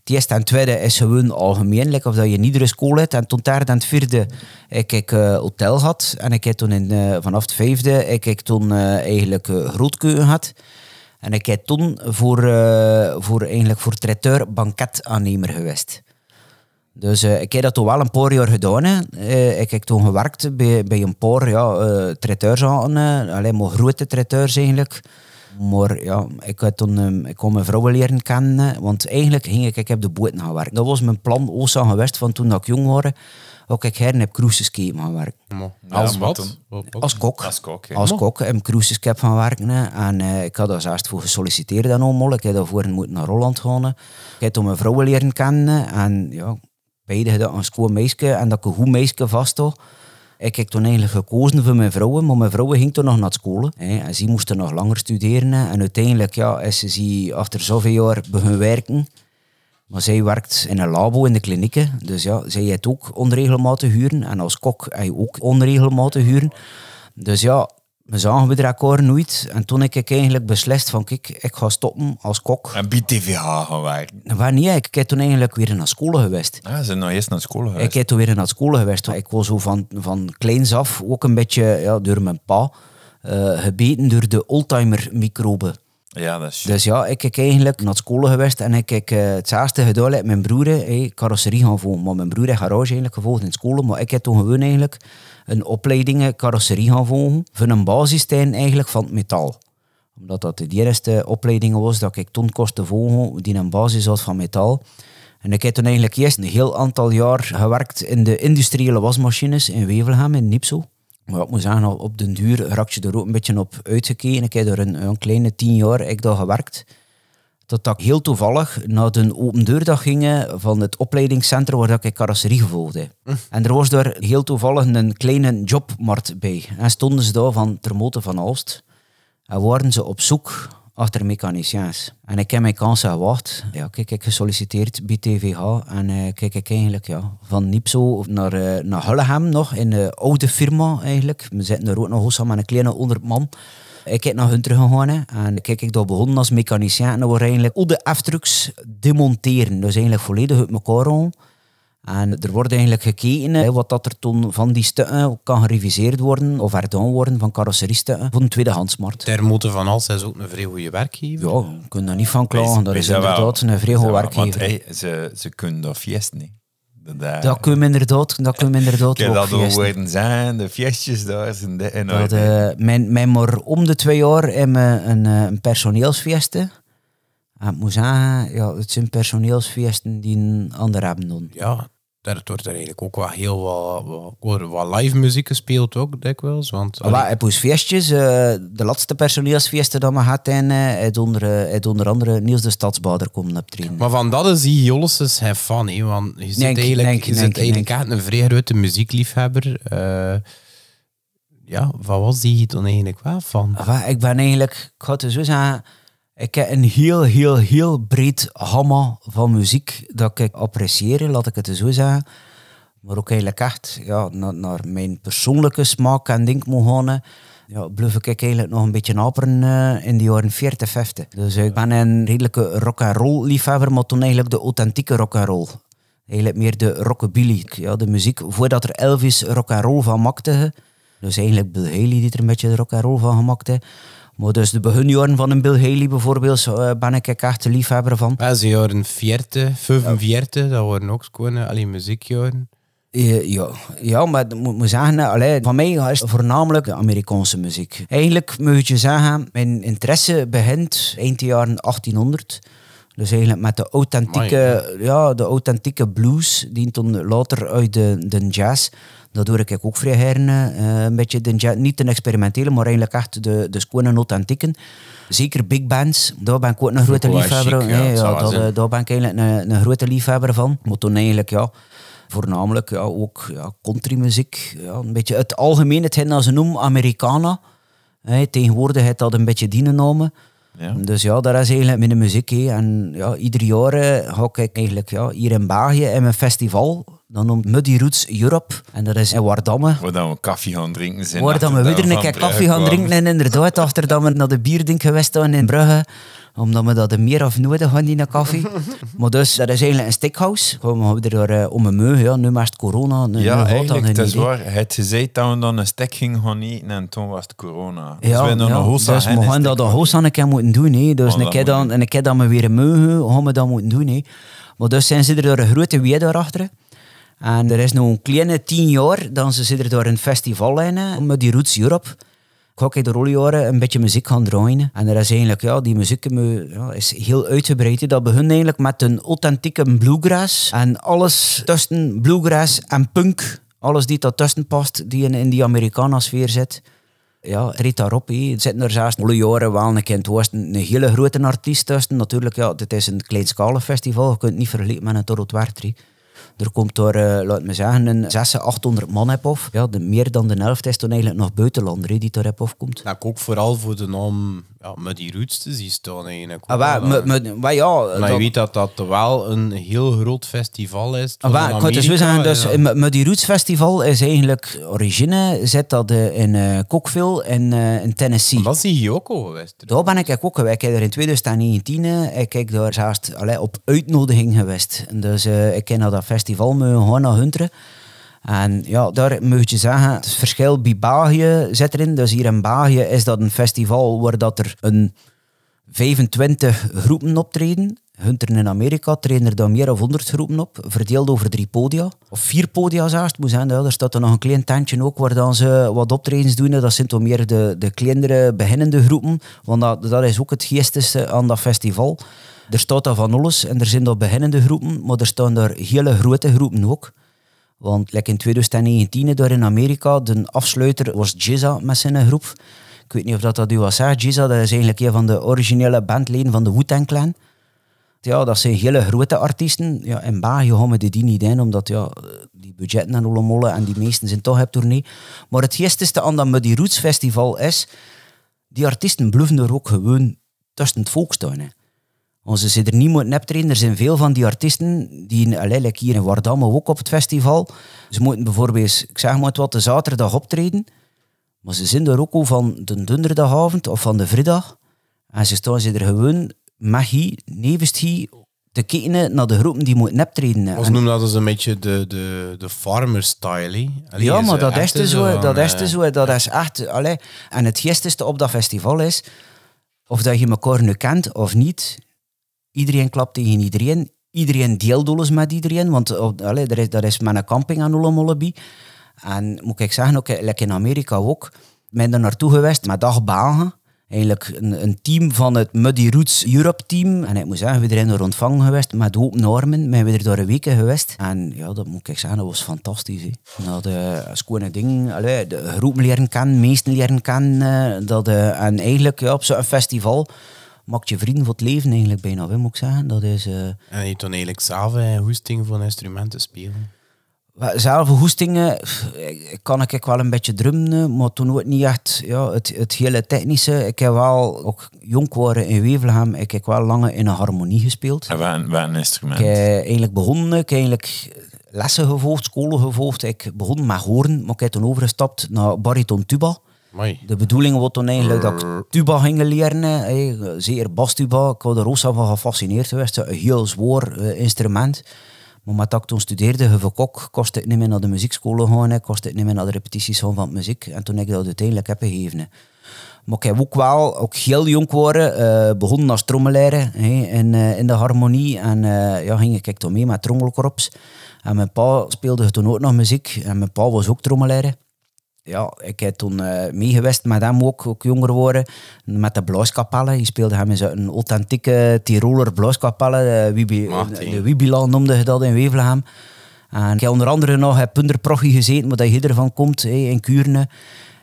het eerste en tweede is gewoon algemeen, of dat je in iedere school hebt. En tot daar dan het vierde heb ik eh, hotel gehad. En ik heb toen in, eh, vanaf het vijfde heb ik toen eh, eigenlijk eh, grootkeuken gehad. En ik heb toen voor, eh, voor, eigenlijk voor traiteur banketaannemer geweest. Dus eh, ik heb dat toch wel een paar jaar gedaan. Eh, ik heb toen gewerkt bij, bij een paar ja, eh traiteurs aan. alleen maar grote traiteurs eigenlijk. Maar ja, ik, had toen, eh, ik kon mijn vrouw leren kennen. Want eigenlijk ging ik, ik heb de boot gaan werken. Dat was mijn plan ook geweest van toen ik jong was. Ook ik her heb cruises gaan werken. Maar Als wat? Als kok. Als kok, ja. Als kok heb ik cruises heb gaan werken. hè. En eh, ik had daar eerst voor gesolliciteerd dan allemaal. Ik heb daarvoor moeten naar Holland gaan. Ik heb toen mijn vrouwen leren kennen. En ja, beide hadden een schoon meisje. En dat ik een goed meisje vast had. Ik heb toen eigenlijk gekozen voor mijn vrouwen. Maar mijn vrouwen ging toen nog naar school. Hè. En ze moesten nog langer studeren. En uiteindelijk ja, is ze achter zoveel jaar begonnen werken. Maar zij werkt in een labo in de klinieken. Dus ja, zij heeft ook onregelmatig huren. En als kok heb je ook onregelmatig huren. Dus ja, we zagen we er akkoord nooit. En toen heb ik eigenlijk beslist van, kijk, ik ga stoppen als kok. En bij TVH gaan werken. Wanneer? Ik heb toen eigenlijk weer naar school geweest. Ja, ze zijn nog eerst naar school geweest. Ik heb toen weer naar school geweest. Ik was zo van, van kleins af, ook een beetje ja, door mijn pa, eh, gebeten door de oldtimer-microben. Ja, Dus ja, ik heb eigenlijk naar school geweest en ik heb eh, hetzelfde gedaan met mijn broer. Hey, carrosserie gaan volgen. Maar mijn broer heeft garage eigenlijk gevolgd in school. Maar ik heb toen gewoon eigenlijk een opleiding eh, carrosserie gaan volgen. Voor een basistijn eigenlijk van het metaal. Omdat dat de eerste opleiding was dat ik toen kostte volgen die een basis had van metaal. En ik heb toen eigenlijk eerst een heel aantal jaar gewerkt in de industriële wasmachines in Wevelgem, in Nipso. Maar ik moet zeggen, op den duur raak je er ook een beetje op uitgekeken. Ik heb er een, een kleine tien jaar ik daar gewerkt. Totdat ik heel toevallig naar de open deurdag ging van het opleidingscentrum waar ik carrosserie gevolgd heb. En er was daar heel toevallig een kleine jobmarkt bij. En stonden ze daar van Termoten van Alst. En waren ze op zoek achter mechaniciens. En ik heb mijn kansen gewacht. Ja, kijk, ik gesolliciteerd bij TVH. En eh, kijk, ik eigenlijk ja, van Nipso naar, eh, naar Hulleham nog, in de oude firma eigenlijk. We zitten er ook nog samen met een kleine 100 man. Ik heb naar hun teruggegaan en kijk, ik daar begonnen als mechanicien. En wordt eigenlijk al de aftrucks demonteren. Dus eigenlijk volledig uit elkaar. En er wordt eigenlijk gekeken hè, wat dat er toen van die stukken kan gereviseerd worden of herdaan worden van carrosseriestukken voor een tweedehandsmarkt. Termoten van Als is ook een vrij goede werkgever. Ja, je kunt daar niet van klagen. Dat is inderdaad een vrij Wees goed wel. werkgever. Want hey, ze, ze kunnen dat fiesten. niet. Dat, daar- Dat kun je inderdaad, dat kun je inderdaad ook dat feesten. horen zijn, de fiestjes daar zijn de en Dat, eh, mijn, mijn maar om de twee jaar hebben we een, eh, een personeelsfeesten. En ik moet zeggen, ja, het zijn personeelsfeesten die een ander hebben doen. Ja, daar wordt er eigenlijk ook wel heel wat, wat, live muziek gespeeld ook, dikwijls. Want, wat, heb je feestjes, eh, de laatste personeelsfeesten dat we gehad hebben, eh, heeft onder, eh, onder andere Niels de Stadsbader komen optreden. Maar van dat is die Jolles fan, hè, want je zit Denk- eigenlijk, denk- je denk- zit eigenlijk denk. echt een vrij grote muziekliefhebber. Ja, wat was die dan eigenlijk wel van? Ik ben eigenlijk, ik ga het zo zeggen, ik heb een heel, heel, heel breed gamma van muziek dat ik apprecieer, laat ik het zo zeggen. Maar ook eigenlijk echt ja, naar, mijn persoonlijke smaak en moet gaan. Ja, bluff ik eigenlijk nog een beetje aperen eh, in de jaren 40, 50. Dus ik ben een redelijke rock and roll liefhebber, maar toen eigenlijk de authentieke rock and roll. Eigenlijk meer de rockabilly. Ja, de muziek, voordat er Elvis rock and roll van maakte. Dus eigenlijk Bill Haley die er een beetje de rock and roll van gemaakt heeft. Maar dus de beginjaren van een Bill Haley bijvoorbeeld, eh, ben ik echt de liefhebber van. Ja, ze jaren 40, 45, dat waren ook gewoon eh, alleen muziekjaren. Ja, ja, maar ik moet moet zeggen, eh, allee, van mij is het voornamelijk de Amerikaanse muziek. Eigenlijk moet je zeggen, mijn interesse begint eind de jaren 1800. Dus eigenlijk met de authentieke, ja, de authentieke blues, die toen later uit de, de jazz. Dat doe ik ook vrij herne. eh, een beetje de niet de experimentele, maar eigenlijk echt de, de schone authentieken. Zeker big bands, daar ben ik ook een grote liefhebber van. ja, eh, daar ben ik eigenlijk een, een grote liefhebber van. Maar toen eigenlijk, ja, voornamelijk ja, ook ja, countrymuziek. Ja, een beetje het algemeen, hetgeen dat ze noemen Americana. Hè, tegenwoordig heeft dat een beetje die genomen. Ja. Dus ja, dat is eigenlijk mijn muziek. hè. En ja, ieder jaar eh, ga ik eigenlijk ja, hier in België in een festival. Dat noemt Muddy Roots Europe. En dat is in Wardamme. Waar dan we koffie gaan drinken zijn. Waar dan we weer een keer koffie gaan drinken. En inderdaad, achter dat we naar de bierdink geweest zijn in Brugge. Omdat we dat meer of nodig hadden, die koffie. maar dus, dat is eigenlijk een steakhouse. Gewoon we er uh, om een meu. Ja, nu maar is het corona. Nu, nu Ja, dat eigenlijk, het is hè. waar. Het gezegd dat we dan een stek gingen gaan eten en toen was het corona. Dus Ja, we hebben ja, een dus we een gaan dat de gaan host aan een keer moeten doen. Hè. Dus Oh, een keer dan, en een keer dat we weer mogen, gaan we dat moeten doen. Hè. Maar dus zijn ze er door een grote weer daarachter. En er is nog een kleine tien jaar, dan ze zitten er door een festival in, met die Roots Europe. Ga de roljaren een beetje muziek gaan draaien. En er is eigenlijk, ja, die muziek eh, is heel uitgebreid. Dat begint eigenlijk met een authentieke bluegrass. En alles tussen bluegrass en punk, alles die daartussen past, die in, in die Americana-sfeer zit. Ja, treedt daarop. hè. Er zitten er zelfs alle jaren wel een Oosten een hele grote artiest tussen. Natuurlijk, ja, dit is een kleinschalig festival. Je kunt het niet vergelijken met een Torot. Er komt daar, eh, laat me zeggen, een 600, 800 man heb. Ja, de, meer dan de helft is toen eigenlijk nog buitenlander die daar heb of komt. Dat ik ook vooral voor de naam ja, met die roots te zien staan eigenlijk. Ah, waar, maar, maar, maar ja, maar je weet dat dat wel een heel groot festival is. Ah, waar, ik kan het zo zeggen, dus ja. met, met die Roots Festival is eigenlijk origine, zit dat eh, in eh Cookville in, eh, in Tennessee. Dat is hier ook al geweest. Daar ben ik ook geweest. Ik heb er in 2019 eh, ik heb daar zelfs allee, op uitnodiging geweest. Dus eh, ik ken naar dat festival mogen gaan naar Hunteren. En ja, daar moet je zeggen, het verschil bij België zit erin. Dus hier in België is dat een festival waar dat er een 25 groepen optreden. Hunter in Amerika treden er dan meer dan 100 groepen op, verdeeld over drie podia. Of vier podia zelfs, het moet zijn. Ja, er staat er nog een klein tentje ook waar dan ze wat optredens doen. Dat zijn toch meer de, de kleinere, beginnende groepen. Want dat, dat is ook het geestigste aan dat festival. Er staat daar van alles en er zijn daar beginnende groepen, maar er staan daar hele grote groepen ook. Want like in 2019 daar in Amerika, de afsluiter was Jizza met zijn groep. Ik weet niet of dat, dat u was. Jizza dat is eigenlijk een van de originele bandleden van de Wu-Tang Clan. Ja, dat zijn hele grote artiesten. Ja, in België gaan die niet in, omdat ja, die budgetten en alle en die meesten zijn toch op tournee. Maar het geestigste aan dat Muddy Roots Festival is, die artiesten bluffen er ook gewoon tussen het volk. Want ze zitten er niet moeten optreden. Er zijn veel van die artiesten, die allee, like hier in Wardamme ook op het festival. Ze moeten bijvoorbeeld, ik zeg maar het wat, de zaterdag optreden. Maar ze zijn er ook al van de donderdagavond of van de vrijdag. En ze staan ze er gewoon magie, nevenstie, te kijken naar de groepen die moeten optreden. Ons En- noemen dat dus een beetje de, de, de farmer style. Allee, ja, maar eh, dat is te zo. Dat is te zo. Dat is echt... Allee. En het gisteste op dat festival is... Of dat je elkaar nu kent of niet... Iedereen klapt tegen iedereen. Iedereen deelt met iedereen. Want allee, er is, dat is een camping aan Ullamollaby. En moet ik zeggen, ook like in Amerika ook... Ik ben er naartoe geweest met dagbagen. Eigenlijk een, een team van het Muddy Roots Europe team. En ik moet zeggen, we zijn er ontvangen geweest met open armen. We zijn er door een week geweest. En ja, dat moet ik zeggen, dat was fantastisch. Hè. Dat is gewoon een ding. De groepen leren kennen, meesten leren kennen. eh, dat, eh, en eigenlijk ja, op zo'n festival maakt je vrienden voor het leven eigenlijk bijna, hè, moet ik zeggen. Dat is... eh, En je toen eigenlijk zelf een hoesting van instrumenten spelen. Zelf hoestingen kan ik wel een beetje drummen, maar toen ook niet echt ja, het, het hele technische. Ik heb wel, ook jong geworden in Wevelgem, ik heb wel lange in een harmonie gespeeld. En wat, een- wat een instrument. Ik heb eigenlijk begonnen, ik heb eigenlijk lessen gevolgd, scholen gevolgd. Ik begon met horen, maar ik heb toen overgestapt naar bariton tuba. De bedoeling was toen eigenlijk dat ik tuba ging leren, zeer bastuba. Ik was er zo van gefascineerd geweest. Een heel zwaar eh, instrument. Maar met dat ik toen studeerde, gevekok, kost het niet meer naar de muziekschool gaan, hè, kost het niet meer naar de repetities gaan van muziek. En toen heb ik dat uiteindelijk heb gegeven. Maar ik heb ook wel, ook heel jong geworden, eh, begonnen als trommeleren hè, in, eh, in de harmonie. En eh, ja, ging ik toen mee met trommelkorps. En mijn pa speelde toen ook nog muziek. En mijn pa was ook trommeleren ja, ik heb toen eh meegeweest met hem ook, ook jonger worden, met de Blauskapelle. Je speelde hem in zo'n authentieke Tiroler Blauskapelle, de, Wibi, de Wibilan noemde je dat in Wevelgem. En ik heb onder andere nog Punderprochie gezeten, waar je ervan komt, in Kuurne.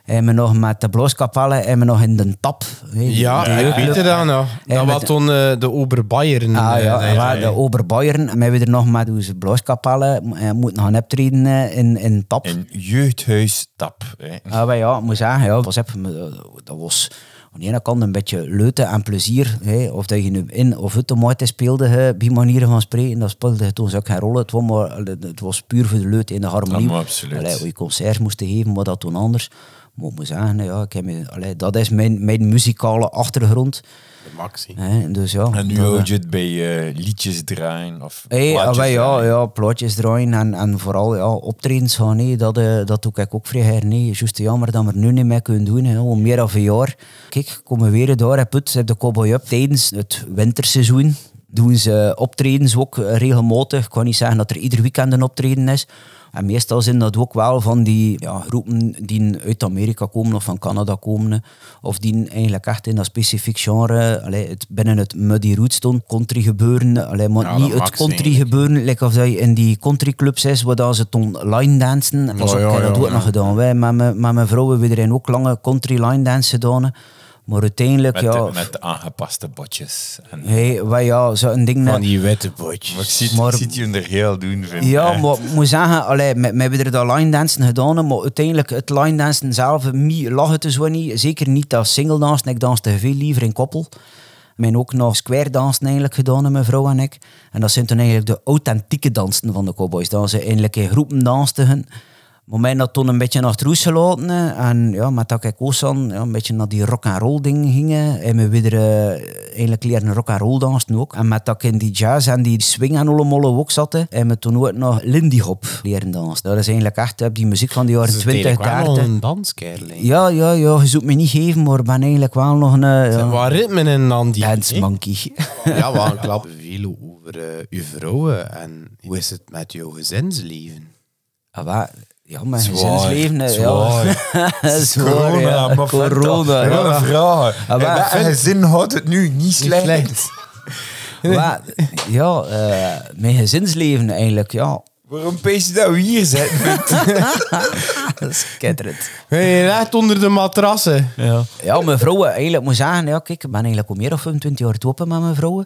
En we nog met de Blauskapelle en we nog in de Tap. Ja, die ik weet het dan nog. Dat was toen eh, de Oberbayern. Ah eh, ja, je- waar de Oberbayern. En we hebben er nog met onze Blauskapelle eh, moeten gaan optreden eh, in, in Tap. Een jeugdhuis tap. Hè. Ah, maar ja, ik moet zeggen, ja, was dat was aan de ene kant een beetje leute en plezier. Hè. Of dat je nu in of uit de moeite speelde, hè, bij manieren van spreken, dat speelde toen ook geen rol. Het was, maar, het was puur voor de leute in de harmonie. Ja, absoluut. Allee, hoe je concerts moesten geven, maar dat toen anders. Moet zeggen, ja, ik heb me, allee, dat is mijn, mijn muzikale achtergrond. De maxi. Dus, ja, En nu houd je het bij eh, liedjes draaien of Hey, plaatjes ah, wij, ja, draaien. ja, plaatjes draaien en, en vooral ja, optredens gaan. Nee, dat, eh, dat doe ik ook vrij her. Nee, juist jammer dat we er nu niet meer kunnen doen. Hè, al meer dan een jaar. Kijk, komen we weer daar. Heb het, de Cowboy Up tijdens het winterseizoen. Doen ze optredens ook eh, regelmatig. Ik kan niet zeggen dat er ieder weekend een optreden is. En meestal zijn dat ook wel van die ja, groepen die uit Amerika komen of van Canada komen. Of die eigenlijk echt in dat specifiek genre, allee, het, binnen het muddy roots stond, country gebeuren. Allee, maar Ja, niet het country gebeuren, like of dat je in die countryclubs is, waar ze toen line dansen. Pas op, ik heb dat ook nog gedaan. Wij met mijn, met mijn vrouwen hebben ook lange country line dance gedaan. Maar uiteindelijk, Met, ja... de, met aangepaste botjes. En, Hey, wij, ja, zo'n ding... Van die witte potjes. maar ik zie, Maar- ik zie het je er heel doen, vind. Ja, maar ik moet zeggen, allee, we, we hebben er dat line dansen gedaan, maar uiteindelijk het line dansen zelf, mij lag het dus wel niet. Zeker niet als single dansen. Ik danste veel liever in koppel. We hebben ook nog square dansen eigenlijk gedaan, mijn vrouw en ik. En dat zijn toen eigenlijk de authentieke dansen van de cowboys. Dat ze eigenlijk in groepen dansten. Mij dat toen een beetje naar het roes. En ja, met dat ik ja, een beetje naar die rock and roll dingen gingen. En we weer eh, eigenlijk leren rock and roll dansen ook. En met dat ik in die jazz en die swing en allemaal ook zaten. En we toen ook nog Lindy Hop leren dansen. Dat is eigenlijk echt eh, die muziek van de jaren Dat is 20, eigenlijk wel 30. een danskerl. Ja, ja, ja, je zoekt me niet geven, maar ik ben eigenlijk wel nog een eh, Zeg, ja, Wat ritme in dan die? dance monkey. Ja, we gaan klappen veel over uw vrouwen. En hoe is het met jouw gezinsleven? Ah, wa- ja, mijn gezinsleven. zwaar. Ja, zwaar, ja. maar Corona. Ja, ja. vraag. Ah, En gezin houdt het nu niet slecht. Maar, ja, eh, mijn gezinsleven eigenlijk, ja. Waarom pees je dat we hier zijn? Dat is skitterend. Hey, echt onder de matrassen. ja. Ja, mijn vrouwen, eigenlijk moet zeggen, ja, kijk, ik ben eigenlijk al meer dan 25 jaar open met mijn vrouwen.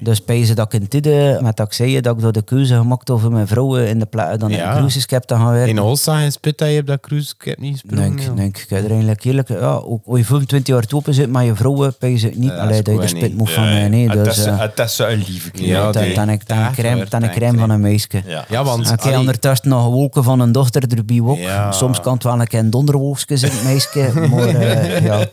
Dus pezen dat ik in tijden, met dat ik zei, dat ik door de keuze gemaakt over mijn vrouwen in de plaats dan in Ja. een cruiseskip te gaan werken. In Holstein en Spit, dat je hebt dat cruise, ik heb niet gesproken. Denk, denk, ik heb er eigenlijk eerlijk, ja, ook als je 25 jaar open zit met je vrouwen, pezen het niet. dat Allee, is dat je er gewoon spit moet van, eh, nee, het, dus... is, eh, het is een lieve Ja, kerel. dan dan dan dan een dank crème je. van een meisje. Ja. Ja, want... Allee, ondertussen nog wolken van een dochter erbij ook. Ja. Soms kan het wel een keer donderwolkjes in het meisje, maar eh, ja.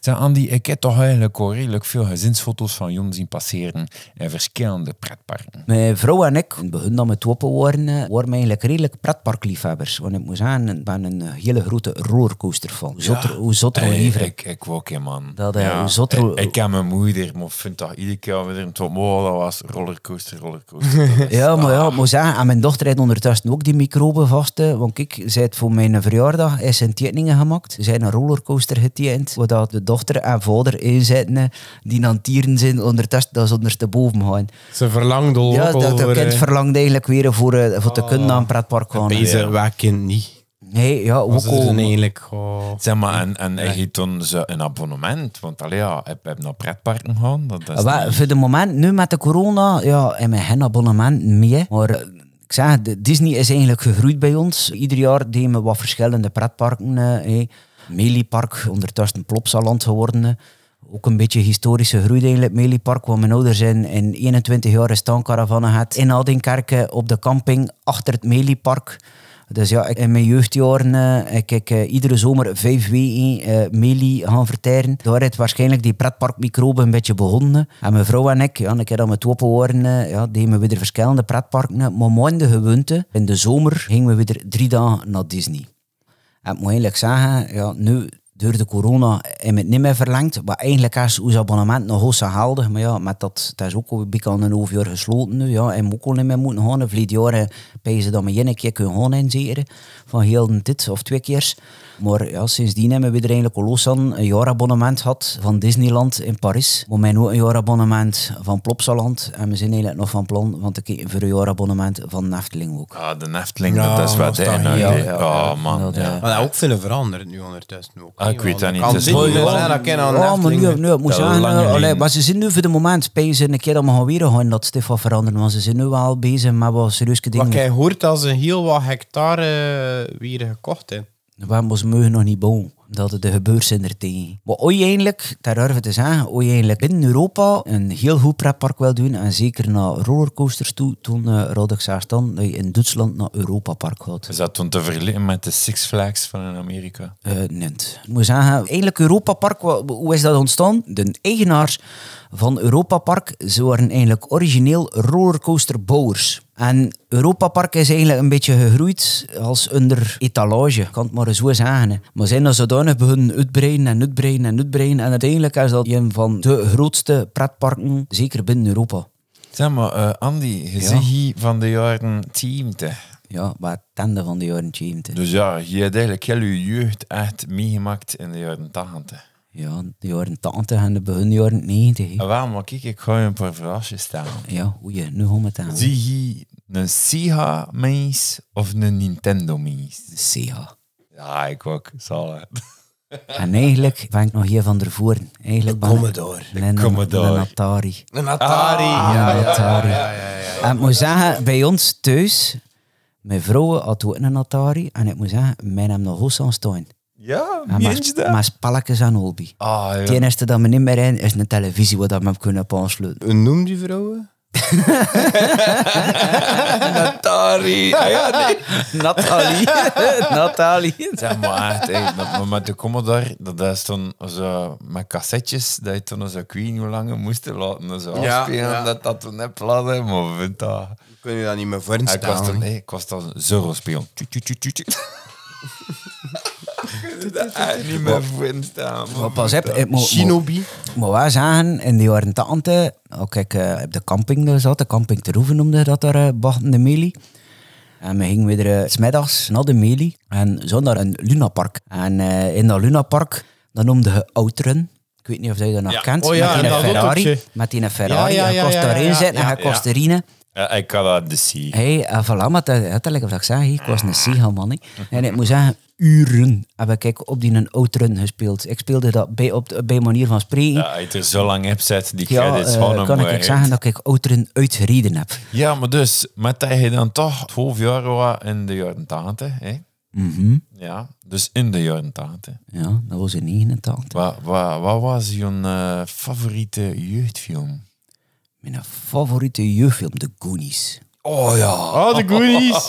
Zeg, Andy, ik heb toch eigenlijk al redelijk veel gezinsfoto's van Jon zien passeren in verschillende pretparken. Mijn vrouw en ik, in het begin dat we open waren, eh, waren we eigenlijk redelijk pretparkliefhebbers. Want ik moet zeggen, ik ben een hele grote rollercoaster van. Hoe zotter, hoe zotter, hoe Hey, liever. ik, ik ook, man. Dat, eh, hoe zotter, hoe- ik, ik ken mijn moeder, maar ik vind dat iedere keer weer een top. Oh, dat was rollercoaster, rollercoaster. Dat Ja, maar ja, ah. ik moet zeggen, en mijn dochter heeft ondertussen ook die microben vast. Want kijk, zij heeft voor mijn verjaardag is een tekeningen gemaakt. Ze zijn een rollercoaster getekend, waar dat de dochter en vader in zitten, hè, die aan het tieren zijn, ondertussen dat ze ondersteboven gaan. Ze verlangt al Ja, dat, voor... kind eh, verlangt eigenlijk weer voor, eh, voor te kunnen naar een pretpark gaan. Deze ja. kind niet. Nee, ja, ook al- dan eigenlijk... Oh. Zeg maar, en, en dan zo een abonnement. Want allee, ja, ik heb naar pretparken gaan. Dat is niet- voor de moment, nu met de corona, ja, hebben we geen abonnement meer. Maar eh, ik zeg, Disney is eigenlijk gegroeid bij ons. Ieder jaar deden we wat verschillende pretparken. eh. Meliepark, ondertussen Plopsaland geworden. Ook een beetje historische groei eigenlijk, Meliepark. Waar mijn ouders in, in 21 jaar een staankaravannen had. In Adinkerken op de camping achter het Meliepark. Dus ja, ik, in mijn jeugdjaren eh, ik, ik eh, iedere zomer vijf weken eh melie gaan verteren. Daar heeft waarschijnlijk die pretparkmicrobe een beetje begonnen. En mijn vrouw en ik, ja, een keer dat we het open waren, ja, deden we weer verschillende pretparken. Maar de gewoonte, in de zomer gingen we weer drie dagen naar Disney. Ik moet eigenlijk zeggen, ja, nu door de corona we het niet meer verlengd. Maar eigenlijk is ons abonnement nog hoog geldig. Maar ja, met dat, dat is ook al een een half jaar gesloten nu. Ja, en ook al niet meer moeten gaan. Vliet jaren pijzen dat we één keer kunnen gaan inzeren. Van heel de tijd, of twee keer. Maar ja, sindsdien hebben we er eigenlijk al los aan een jaarabonnement gehad van Disneyland in Parijs. Maar mijn ook een jaarabonnement van Plopsaland. En we zijn eigenlijk nog van plan van te kijken voor een jaarabonnement van Nefteling ook. Ah, de Efteling, Ja, dat is dat wat hij nou ja, Oh, man. Dat, ja. Maar dat ook veel veranderd nu ondertussen ook. Ah, ik weet dat niet. Kan Het is dat aan Ja, maar nu, nu, ik moet Dat zeggen, lange eh, allee, maar ze zijn nu voor de moment, spijzen een keer dat we gaan weer gaan, dat Stef wat veranderen, want ze zijn nu wel bezig met wat serieuze dingen. Wat jij hoort als een heel wat hectare weer gekocht hè. We mogen mogen nog niet bouwen. Dat het de gebeurt zijn er tegen. Maar ooit eigenlijk, daar te zeggen, ooit eigenlijk binnen Europa een heel goed pretpark wil doen. En zeker naar rollercoasters toe. Toen uh, raad ik zelfs dan dat je in Duitsland naar Europa Park gaat. Is dat toen te vergelijken met de Six Flags van in Amerika? Eh niet. Ik moet zeggen, eigenlijk Europa Park, hoe is dat ontstaan? De eigenaars van Europa Park, ze waren eigenlijk origineel rollercoasterbouwers. En Europa Park is eigenlijk een beetje gegroeid als onder etalage, kan het maar zo zeggen. Maar zijn dan zodanig begonnen uitbreiden en uitbreiden en uitbreiden. En uiteindelijk is dat een van de grootste pretparken, zeker binnen Europa. Zeg maar, eh, Andy, je Ja. zegt hier van de jaren 70. Ja, wat tanden van de jaren 70. Dus ja, je hebt eigenlijk heel je jeugd echt meegemaakt in de jaren 80. Ja, de jaren 80 en de begin jaren 90. hè. En waarom? Maar kijk, ik ga je een paar verhaaltjes stellen. Ja, oei, nu gaan we het aan. Zie je een Sega-mees of een Nintendo-mees? Sega. Ja, ik ook. Zal het. En eigenlijk ben ik nog hier van ervoor. Eigenlijk ik- Commodore. Een- Commodore. Een Atari. Een Atari. Ja, een Atari. En ik moet zeggen, bij ons thuis, mijn vrouw had ook een Atari. En ik moet zeggen, mijn hem nog aan staan. Ja, je dat? spelletjes en hobby. Ah, Het ja. enige dat me niet meer in is een televisie waar dat me op kunnen op aansluiten. Hoe noem die vrouwen? Atari. Ah, ja, nee. Nathalie. Nathalie. Zeg maar echt, hey, dat, maar met de Commodore, dat is dan zo met cassettes, dat je toen zo, ik weet niet hoe lang moesten laten zo Ja, afspelen, ja. dat dat toen net platte, maar vind dat... Kun je dat niet meer Ik was voorstellen? toen, hey, ik was dan Zorro spelen. Kan voorstellen. Maar pas op, ik moet, Shinobi. moet, moet wel zeggen, in de jaren 80, ook ik eh, op de camping daar zat, de camping te Roeven noemde dat daar, uh, de Meli. En we gingen weer smiddags naar de Meli en zo naar een lunapark. En eh, in dat lunapark, dat noemde je Outrun. Ik weet niet of je dat nog Ja. kent. Oh ja, met die Ferrari. Met die Ferrari. Ja, ja, kost ja, daarin ja, zitten en je kost erin. Ja, ik had dat de zie. Hey, en voilà, maar dat, dat, dat, ik zei, ik was een Sega man. hè. En ik moet zeggen, uren heb ik op die een outrun gespeeld. Ik speelde dat bij, op, bij manier van spreken. Ja, het er zo lang zet, die Ja, credits eh, van hem kan ik zeggen dat ik outrun uitgereden heb. Ja, maar dus, met dat je dan toch 12 jaar was in de jaren 80, hè? Mhm. Ja, dus in de jaren 80. Ja, dat was in 89. Wat, wat, wat was je eh, favoriete jeugdfilm? Mijn favoriete jeugdfilm, The Goonies. Oh ja. Oh, de Goonies.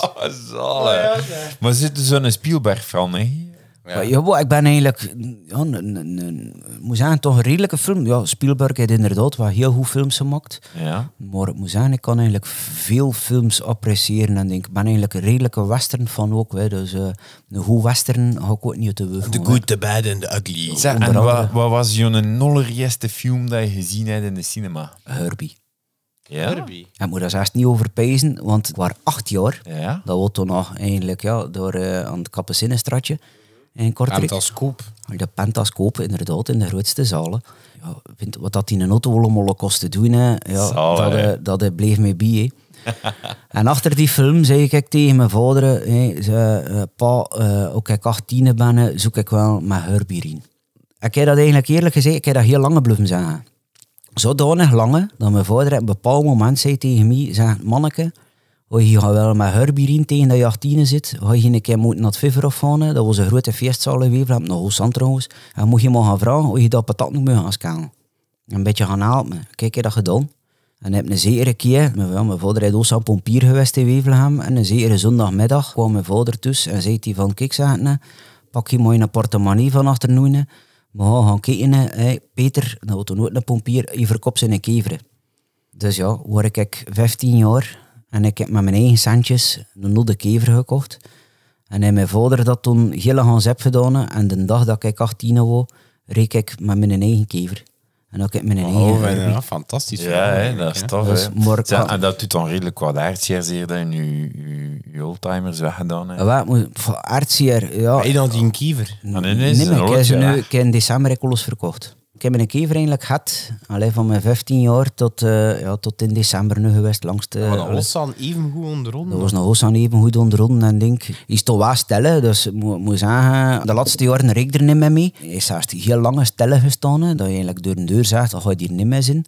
Zalig. Maar zit er zo'n Spielberg van, hè? Ja. Ik ben eigenlijk, ja, een, een, een, ik moet zeggen, toch een redelijke film. Ja, Spielberg heeft inderdaad wel heel goed films gemaakt. Ja. Maar ik moet zeggen, ik kan eigenlijk veel films appreciëren. En denk, ik ben eigenlijk een redelijke western van ook. Hè. Dus eh, een goed western ga ik ook niet uit de weg The Good, The Bad and The Ugly. Zeg, en wat, wat was je allereerste film dat je gezien hebt in de cinema? Herbie. Ja? Moet daar zelfs niet over pijzen, want ik was acht jaar. Ja? Dat was toen nog eigenlijk ja, door eh, aan het Kapucinenstratje. In Kortrijk. Pentascoop. De Pentascoop, inderdaad, in de grootste zalen. Ja, vind, wat dat in een auto allemaal kost te doen, hè, ja, dat, hè. eh, dat eh, bleef mij bij. hè. en achter die film zei ik tegen mijn vader, hè, zei, eh, pa, ook ik 18 ben, zoek ik wel met Herbie in. Ik heb dat eigenlijk eerlijk gezegd, ik heb dat heel lang blijven zeggen. Zodanig lange, dat mijn vader op een bepaald moment zei tegen mij, zei, manneke, je gaat wel met Herbie in tegen dat je 18 zit. Ga je een keer moeten naar het hè. Dat was een grote feestzaal in Weverland, nog Hoogzand trouwens. En moet je maar gaan vragen of je dat patat moet gaan scannen. Een beetje gaan helpen. Kijk, heb dat gedaan. En heb een zekere keer, mijn, vader is ook aan pompier geweest in Wevelgem. En een zekere zondagmiddag kwam mijn vader tussen en zei hij van, kijk, zeg pak je maar een portemonnee van achternoen. Hè. We gaan kijken, Peter, dat toen ook een pompier, je verkoopt zijn keveren. Dus ja, word ik 15 jaar en ik heb met mijn eigen centjes een oude kever gekocht. En hij mijn vader dat toen heel gaan zep gedaan. En de dag dat ik 18 was, reek ik met mijn eigen kever. En ik mijn eigen Oh, ja, fantastisch. Ja, hè, dat is tof. Dus en dat doet dan redelijk wat aardseers hier dat je je, je oldtimers weggedaan hebt. Ja, wat moet- voor artsier, ja. Heb je dan die een kiever? Ah, nee, nee, Nee, ik heb ze nu in december verkocht. Ik heb mijn kever eigenlijk gehad, alleen van mijn 15 jaar tot, eh, ja, tot in december nu geweest langs de... Dan was dan even goed onder Dat was nog aan even goed onderronden en denk, is toch wel stellen, dus moet, moet zeggen, de laatste jaren reek er niet meer mee. Is eerst heel lange stellen gestaan, hè, dat je eigenlijk door een deur zegt, dan ga je hier niet meer in.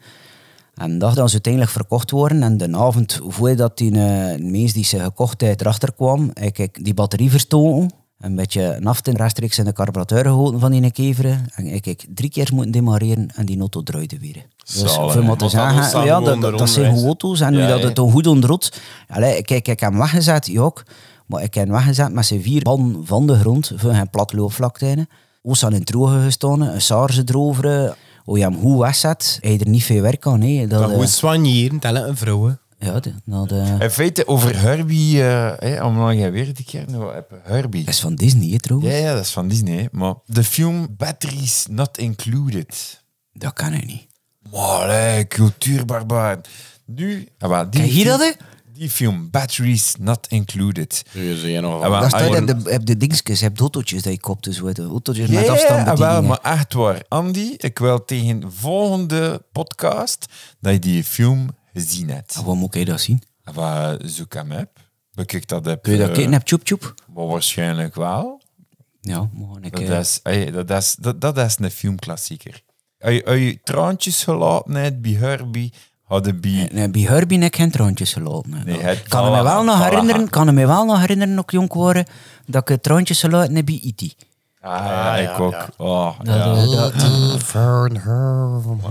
En dat dan ze uiteindelijk verkocht worden en de avond voordat die uh, mens die ze gekocht heeft erachter kwam, ik die batterie verstoken. Een beetje naft in rechtstreeks in de carburateur van die keveren. En ik heb drie keer moeten demareren en die auto draaide weer. Dus dat was zeggen, ja, dat, zijn goed auto's en nu Ja, dat het dan goed onderrot. Allee, kijk, ik heb hem weggezet, ja ook. Maar ik heb hem weggezet met zijn vier ban van de grond voor geen platloopvlakte. Oos aan een droge gestaan, een sarze erover. Hoe je hem goed wegzet, je er niet veel werk aan. Hè. Dat, Dat eh, moet soigneren, tellen een vrouw. Ja, dat, dat, In feite, over Herbie, eh hè, om nog weer te keer nou, heb Herbie. dat is van Disney, hè, trouwens. Ja, ja, dat is van Disney. hè. Maar de film Batteries Not Included. Dat kan ik niet. Maar allee, cultuurbarbaar. Nu, ah, wel, die, Kijk film- dat, hè? Die film Batteries Not Included. Je nog Ah, wel, Dat ah, staat je- de, op de dingetjes, je hebt autootjes dat je koopt, dus autootjes Ja, met ah, maar echt waar. Andy, ik wil tegen de volgende podcast dat je die film gezien hebt. Ah, Waar moet ik dat zien? Ah, wel, zoek hem op. Bekijk dat op. Kun je dat eh, kijken op Tjoep Tjoep? maar waarschijnlijk wel. Ja, maar ik... Dat is, ey, dat, is, dat, dat is een filmklassieker. Als je, als je traantjes gelaten hebt bij Herbie, hadden bij... Nee, bij Herbie heb ik geen traantjes gelopen. Nee, het- kan me wel nog herinneren, kan me wel nog herinneren, ook jong worden, dat ik traantjes gelopen heb bij E E.T. Ah, ja, ik ook. Oh, Dat, ja. dat,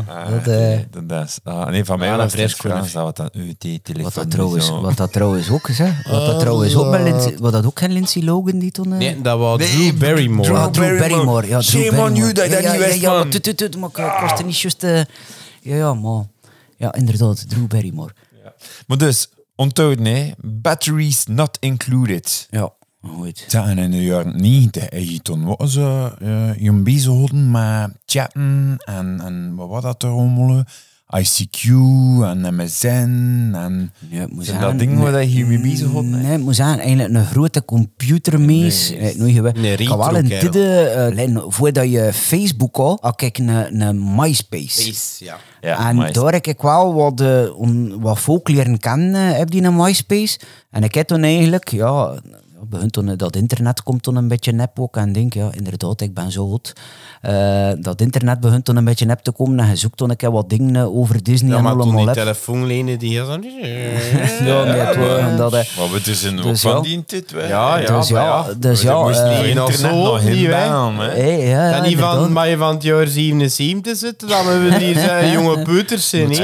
Ah, dat, dat. Ah, nee, van mij Ja, was een het fris dat wat dan UT-telefoon. wat, dat trouwens, wat dat trouwens ook is, hè. Wat dat trouwens ook met Lindsay, wat dat ook geen Lindsay Logan die toen... eh, Nee, dat was Nee, Drew Barrymore. Drew Ah, Drew Barrymore. Ja, Drew Shame on Barrymore. you dat je dat ja, niet ja, wist, ja, man. tut, maar ik was er niet juist... eh, ja, ja, maar... Ja, inderdaad, Drew Barrymore. Maar dus, onthoud nee, batteries not included. Ja, goed. Ja, en in de jaren 90 heb je toen wat ze uh, je bezig houden met chatten en, en wat was dat er allemaal. ICQ en MSN en... Ja, Zijn dat dingen waar je je mee nee, bezig houdt, nee? Nee, het moet zeggen, eigenlijk een grote computermees. Nee, Nee, een Ik had wel een tidde, eh, voordat je Facebook had, had ik een, een MySpace. ja. Ja, en daar heb ik wel wat, eh, on- wat volk leren kennen, heb die een MySpace. En ik heb toen eigenlijk, ja, begint toen, dat internet komt toen een beetje nep ook. En denk, ja, inderdaad, ik ben zo oud. Eh, dat internet begint toen een beetje nep te komen. En je zoekt toen een keer wat dingen over Disney Ja, en maar toen allemaal. die heb. telefoonlijnen die heel zo... Ja, nee, het dat, eh, Maar we zijn ook Dus van die hè. Ja, ja, Dus maar ja, ja. dus ja, moesten eh, die nog internet nog niet, hè. Hey, ja, ja, En niet van, maar je van het jaar 77 zitten, dan hebben we hier zijn jonge peuters zijn. We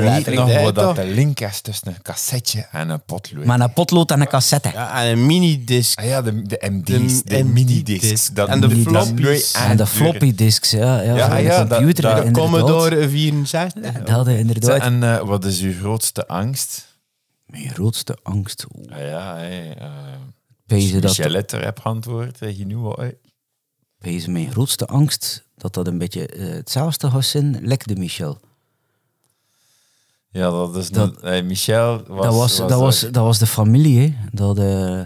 weten nog wat dat de link is tussen een cassetje en een potlood. Maar een potlood en een cassette. Ja, een minidisc. Ah ja, de, de MD's, de, De. Dat- En de dat floppies. En de floppy disks, ja. Ja, Ja, de ja, dat- computer, dat- De inderdaad. Commodore 64. Dat inderdaad. En eh, wat is uw grootste angst? Mijn grootste angst. Oeh, Ah ja, hey, uh, Pezen dat, Michel heeft er antwoord. Zeg je nu wat uit? pezen mijn grootste angst dat dat een beetje eh, hetzelfde gaat zijn, lek de Michel. Ja, dat is... Dat- eh, Michel was... dat, was, dat, was, dat was de familie, hè. Dat, eh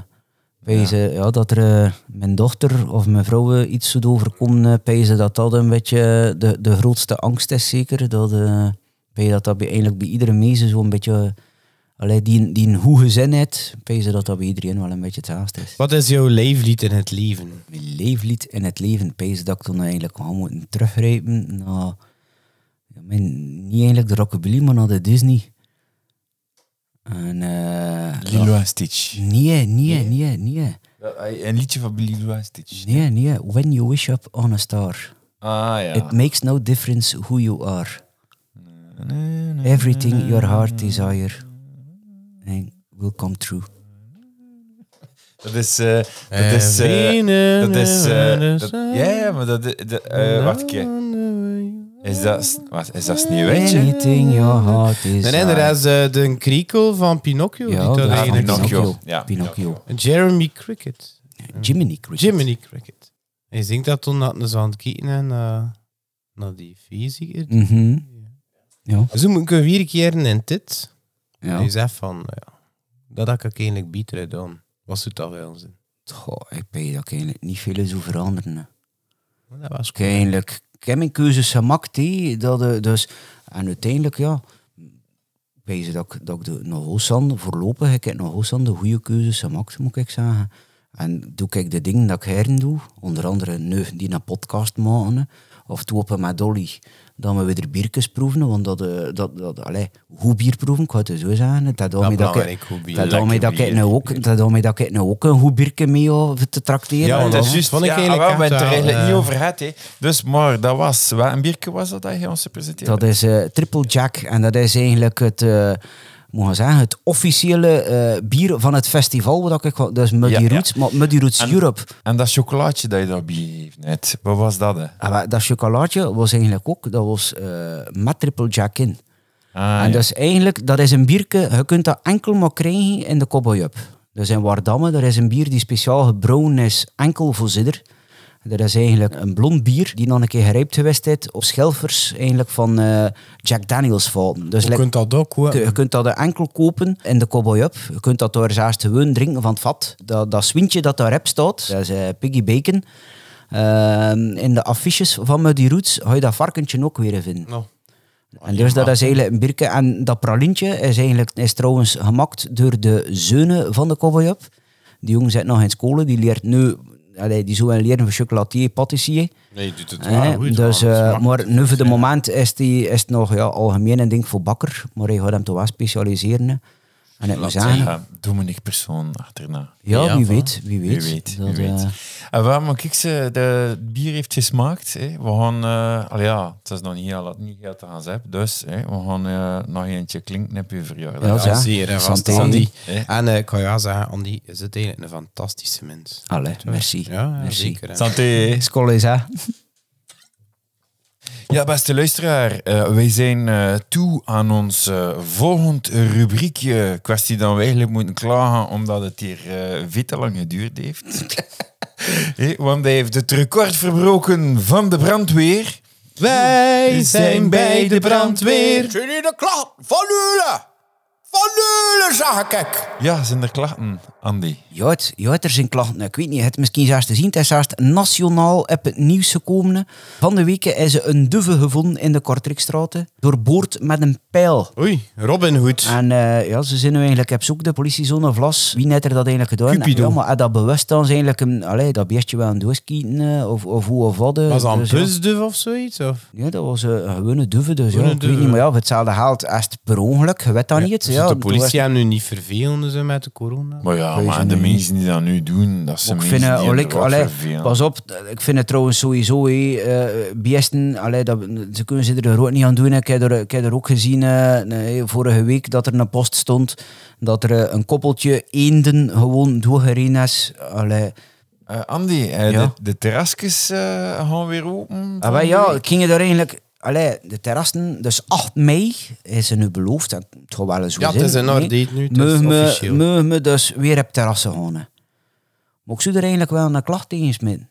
pezen, ja. dat er eh, mijn dochter of mijn vrouw eh, iets zou overkomen, pezen dat dat een beetje de, de grootste angst is, zeker. Dat, eh pezen dat dat bij, eigenlijk bij iedere meisje zo'n beetje... Allee, die, die een goede gezin heeft, pezen dat dat bij iedereen wel een beetje hetzelfde is. Wat is jouw leeflied in het leven? mijn leeflied in het leven pees dat ik dan eigenlijk gewoon moeten teruggrijpen naar, ja, mijn, niet eigenlijk de rockabilly, maar naar de Disney. En, eh, Lilo en Stitch. nee, nee, nee, nee, Een liedje van Lilo en Stitch. nee, nee. When you wish up on a star, Ah ja. it makes no difference who you are. Everything your heart desire and will come true. Dat is... eh, dat is... eh, dat is... dat- ja, ja, maar dat... dat wacht een keer. Is dat... Wat, is dat Sneeuwwitje? Anything your heart. Nee, nee, dat is eh, de kriekel van Pinocchio. Ja, die dat is Pinocchio. Pinocchio. Ja, Pinocchio. Jeremy Cricket. Jiminy Cricket. Jiminy Cricket. Ik denk dat toen dat ze aan het kijken en, eh, naar die fysiek. Mhm. Ja. Zo moet ik vier keer in dit. Ja. En je zegt van, ja, dat had ik eigenlijk beter gedaan. Wat zou dat wel zijn? Goh, ik weet dat ik eigenlijk niet veel zou veranderen. hè. Dat was Ik heb eigenlijk ik heb mijn keuzes gemaakt. Dat, eh, dus, en uiteindelijk, ja, weet dat ik, dat ik de nog voorlopig ik heb nog Hosan de goede keuzes gemaakt, moet ik zeggen. En doe ik de dingen dat ik heren doe, onder andere nu die een podcast maken, of toepen met Dolly, dat we weer biertjes proeven, want dat, eh, dat, dat allee, goed bier proeven, ik ga het zo zeggen. Dat daarmee dat belangrijk, ik, dat daarmee dat ik nou ook, dat daarmee dat ik nou ook een goed biertje mee te trakteren. Ja, dat is juist. vond ik ja, we hebben het er wel, eigenlijk eh, niet over gehad. Hè. Dus, maar dat was... Wat een biertje was dat dat je ons presenteerde? Dat is eh, Triple Jack en dat is eigenlijk het, eh moet ik zeggen, het officiële eh, bier van het festival. Wat ik, dat is Muddy Ja, ja. Roots, maar Muddy Roots En- Europe. En dat chocolaatje dat je daarbij heeft net, wat was dat? Hè? Wa- dat chocolaatje was eigenlijk ook, dat was eh, met Triple Jack in. Ah, en ja. dat is eigenlijk, dat is een bierke, je kunt dat enkel maar krijgen in de Cowboy Up. Dus in Wardamme, dat is een bier die speciaal gebrouwen is, enkel voor zidder. Dat is eigenlijk een blond bier die nog een keer gerijpt geweest is op schelvers eigenlijk van eh, Jack Daniels vaten. Dus Je like- kunt dat ook hoor. Je, kunt dat enkel kopen in de Cowboy Up. Je kunt dat daar zelfs gewoon drinken van het vat. Dat, dat swintje dat daarop staat, dat is eh, Piggy Bacon. Ehm, in de affiches van Muddy Roots ga je dat varkentje ook weer vinden. Nou, En dus dat is eigenlijk een bierke. En dat pralintje is, eigenlijk, is trouwens gemaakt door de zeunen van de Cowboy Up. Die jongen zit nog in school, die leert nu... Allee, die zou wel leren voor chocolatier, patissier. nee, je doet het Hè, wel goed. dus, eh, maar nu voor de moment is, die, is het nog ja, algemeen een ding voor bakker. Maar hij gaat hem toch wel specialiseren. En ik moet zeggen, Ja, Dominic Persoon achterna. ja, wie weet, wie weet. Wie weet, Dat, wie weet. eh, En waar maar kijk, ze, de het bier heeft gesmaakt. Hè. We gaan, eh allee, ja, het is nog niet heel, niet heel te gaan zijn. Dus hè, we gaan eh, nog eentje klinken op uw verjaardag. Ja, Ja, zeer. vast. Andy. En eh, ik kan ja zeggen, Andy is het eigenlijk een fantastische mens. allee, merci. Ja, merci. zeker. Santé. School is hè. Ja, beste luisteraar, eh, wij zijn eh, toe aan ons eh, volgend rubriekje. Kwestie dat we eigenlijk moeten klagen omdat het hier eh veel te lang geduurd heeft. Hé, want hij heeft het record verbroken van de brandweer. Wij zijn bij de brandweer. Zijn hier de klachten? Van! Van Eulen, zag ik. Ja, zijn er klachten, Andy? Ja, er zijn klachten. Ik weet niet, het is misschien zelfs te zien. Het is zelfs nationaal op het nieuws gekomen. Van de week is een duve gevonden in de Kortrikstraat. Doorboord met een pijl. Oei, Robin Hood. En eh, ja, ze zijn nu eigenlijk op zoek, de politiezone Vlas. Wie net er dat eigenlijk gedaan? Cupido. Ja, maar had dat bewust dan ze eigenlijk een, allee, dat beestje wel een doorskieten eh, of, of hoe of wat. eh. Was dat een Dus ja. busduf of zoiets? Of? Ja, dat was een gewone duve. Dus ja, ik weet niet, maar ja, hetzelfde haalt als het per ongeluk. Je weet dat niet. Dus Ja, de was- politie hebben nu niet vervelend zo met de corona. Maar ja, maar de niet. mensen die dat nu doen, dat zijn ik mensen vind, die het, hem allee, pas op, ik vind het trouwens sowieso, hé, eh beesten, allee, dat, ze kunnen ze er ook niet aan doen. Ik heb er, ik heb er ook gezien eh, vorige week dat er een post stond dat er eh, een koppeltje eenden gewoon doorgereden is. Allee. Eh, Andy, Ja. de, de terrasjes gaan weer open. Ah, ja, er eigenlijk... Allee, de terrassen, dus 8 mei is er nu beloofd. en Het gaat wel eens zo Ja, het is een date nu, we- officieel. we dus weer op terrassen gaan. Maar ik zou er eigenlijk wel een klacht tegen smitten.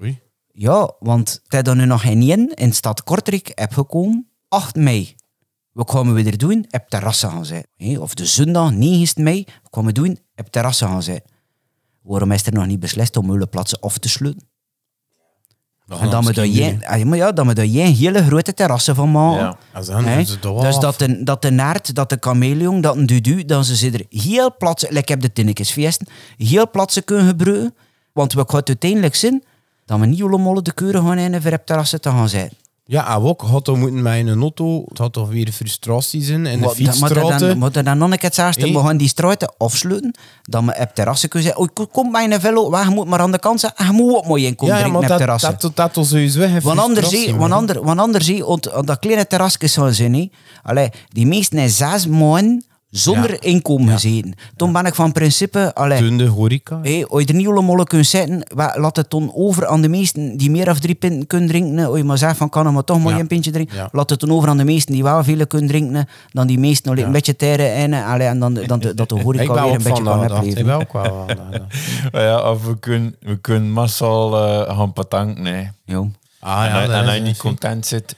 Oei. Ja, want het is dan nu nog geen één in stad Kortrijk heb gekomen. 8 mei. Wat gaan we weer doen? Op terrassen gaan zijn. Of de zondag 9 mei. Wat gaan we doen? Op terrassen gaan zijn. Waarom is er nog niet beslist om Meulenplaatsen af te sluiten? En dan moet je, ah, maar ja, dan je een hele grote terrassen van maken. Ja. Als dan ze Dus dat de, dat de naert, dat de chameleon, dat een dudu, dat ze ze er heel plat, ik heb de tinnekesfeesten, heel plat kunnen gebruiken. Want we gaan uiteindelijk zien dat we niet allemaal de keuren gaan in voor op terrassen te gaan zijn. Ja, en ook had dan moeten met een auto. Het had toch weer frustraties in. En de dat- fietsstraten. dan, maar dan nog een keer zeggen, Hé? we gaan die straten afsluiten, dat we op terrassen kunnen zeggen, oh, kom bij een velo, maar je moet maar aan de kant zijn, en je moet ook mooi in komen ja, drinken op dat, terrassen. dat, dat, dat toch sowieso geen Want anders, zie, want ander, want anders zie, dat kleine terrasje gaan zijn, hè. Allee, die meesten zijn zes maanden zonder Ja. inkomen gezeten. Toen ben ik van principe, allee, Dunde horeca. Hé, als je er niet allemaal kunt zitten, wa- laat het dan over aan de meesten die meer of drie pinten kunnen drinken. Als je maar zegt van kan hem maar toch maar een pintje drinken. Laat het dan over aan de meesten die wel veel kunnen drinken. Dan die meesten nog een beetje tijden en, allee, en dan, dan, de- dat de ik horeca weer een beetje kan dat. dat. Ik opleven. ben ook wel ja, of we kunnen, we kunnen massaal eh, gaan patanken. Jo. Ah, en ja, en dat is- je niet content zit...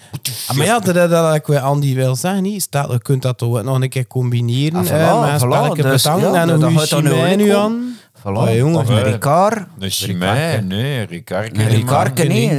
Ah, maar ja, dat, dat, dat ik wel Andy wil zeggen, niet? Staat, je kunt dat toch nog een keer combineren. Ah, voilà, eh, met voilà, dus, ja, en dat een gaat dan nu aan. Voilà. Oh, jongen. of een Ja. Ricard. De chimay, nee, Ricard. Een Ricard, nee.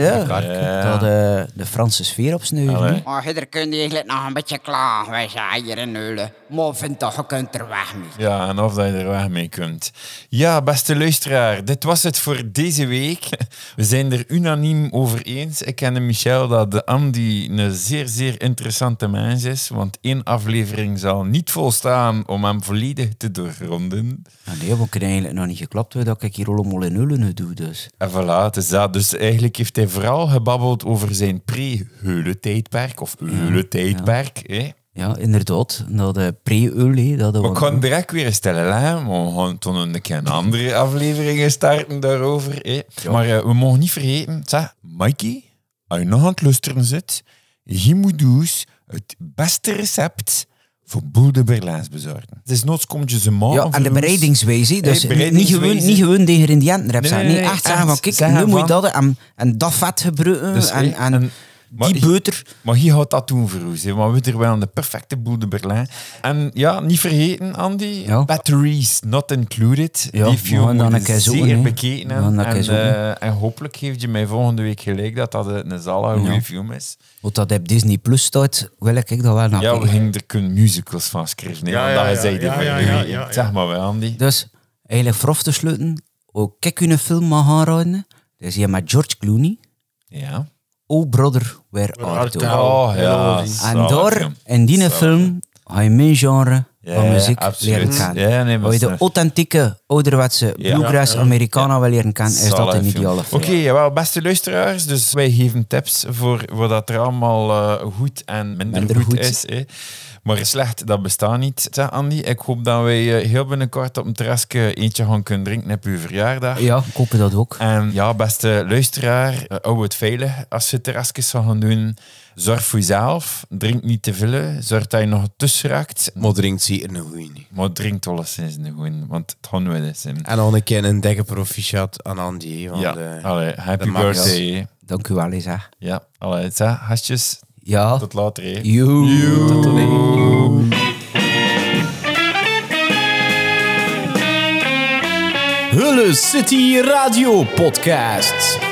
Dat de, de Franse sfeer. Allee. hè. Maar er kun je eigenlijk nog een beetje klagen. Wij zijn hier in Eulen. Maar vind toch, je kunt er weg mee. Ja, en of dat je er weg mee kunt. Ja, beste luisteraar, dit was het voor deze week. We zijn er unaniem over eens. Ik en Michel dat de Andy een zeer, zeer interessante mens is. Want één aflevering zal niet volstaan om hem volledig te doorgronden. Ah, nee, we kunnen eigenlijk nog niet geklapt dat ik hier allemaal in nu doe. Dus. En voilà, het is dat. Dus eigenlijk heeft hij vooral gebabbeld over zijn pre-Heulen-tijdperk. Of Heulen-tijdperk. hè. Ja, inderdaad. Dat de pre-ul, hè, dat de Maar ik ga het direct weer stellen, hè. we gaan toen een keer een andere afleveringen starten daarover. Hè. Maar eh, we mogen niet vergeten, zeg, Mikey, als je nog aan het luisteren zit, je moet dus het beste recept voor boel de Berlijns bezorgen. Het is noods komt je ze maken. Ja, en de bereidingswijze. Dus Hey, niet- niet, gewoon, bereidingswijze. niet gewoon de ingrediënten erop Nee, nee, Nee, nee, echt zeggen van, kijk, nu moet je dat en, en dat vet gebruiken Dus, en, en, en- maar die boter. Maar hier gaat dat doen voor ons. hè. Maar we hebben wel de perfecte boel de Berlijn. En ja, niet vergeten, Andy. Ja. Batteries not included. Ja, Die film dan moet een keer zeer bekeken En, eh, en hopelijk geeft je mij volgende week gelijk dat dat een zalige goede Ja. film is. Wat dat op Disney Plus staat, wil ik dat wel naar Ja, we gingen er kunnen musicals van schrijven. Ja, want ja, dat ja, zei ja, ja, vorige ja, week. ja, ja. Zeg maar wel, Andy. Dus, eigenlijk af te sluiten, ook kijk een film mag aanraden. Dat is hier met George Clooney. Ja. Oh Brother, Where Art Thou? Oh, ja. En film. in die Zalig. film, ga je mijn genre Ja, van muziek absoluut. leren kennen. Ja, nee, maar Als je de authentieke, ouderwetse bluegrass Americana wil leren kennen, is dat een ideale film. Oké, jawel, beste luisteraars. Dus wij geven tips voor wat dat er allemaal eh, goed en minder, Minder goed, goed. is. Hè. Maar slecht, dat bestaat niet. Zeg, Andy, ik hoop dat wij eh, heel binnenkort op een terrasje eentje gaan kunnen drinken op uw verjaardag. Ja, ik hoop dat ook. En ja, beste luisteraar, eh, hou het veilig als je terrasjes gaan doen. Zorg voor jezelf. Drink niet te veel. Zorg dat je nog tussen raakt. Maar drinkt zeker een goeie niet. Maar drink alleszins een goeie, want het gaan we dus in. En dan een keer een dikke proficiat aan Andy. Want, Ja, eh, Allee, happy birthday. Dank u wel, Isa. Ja, allee, zeg, Ja. tot later. hè. Joe. Tot de Hulle City Radio Podcast.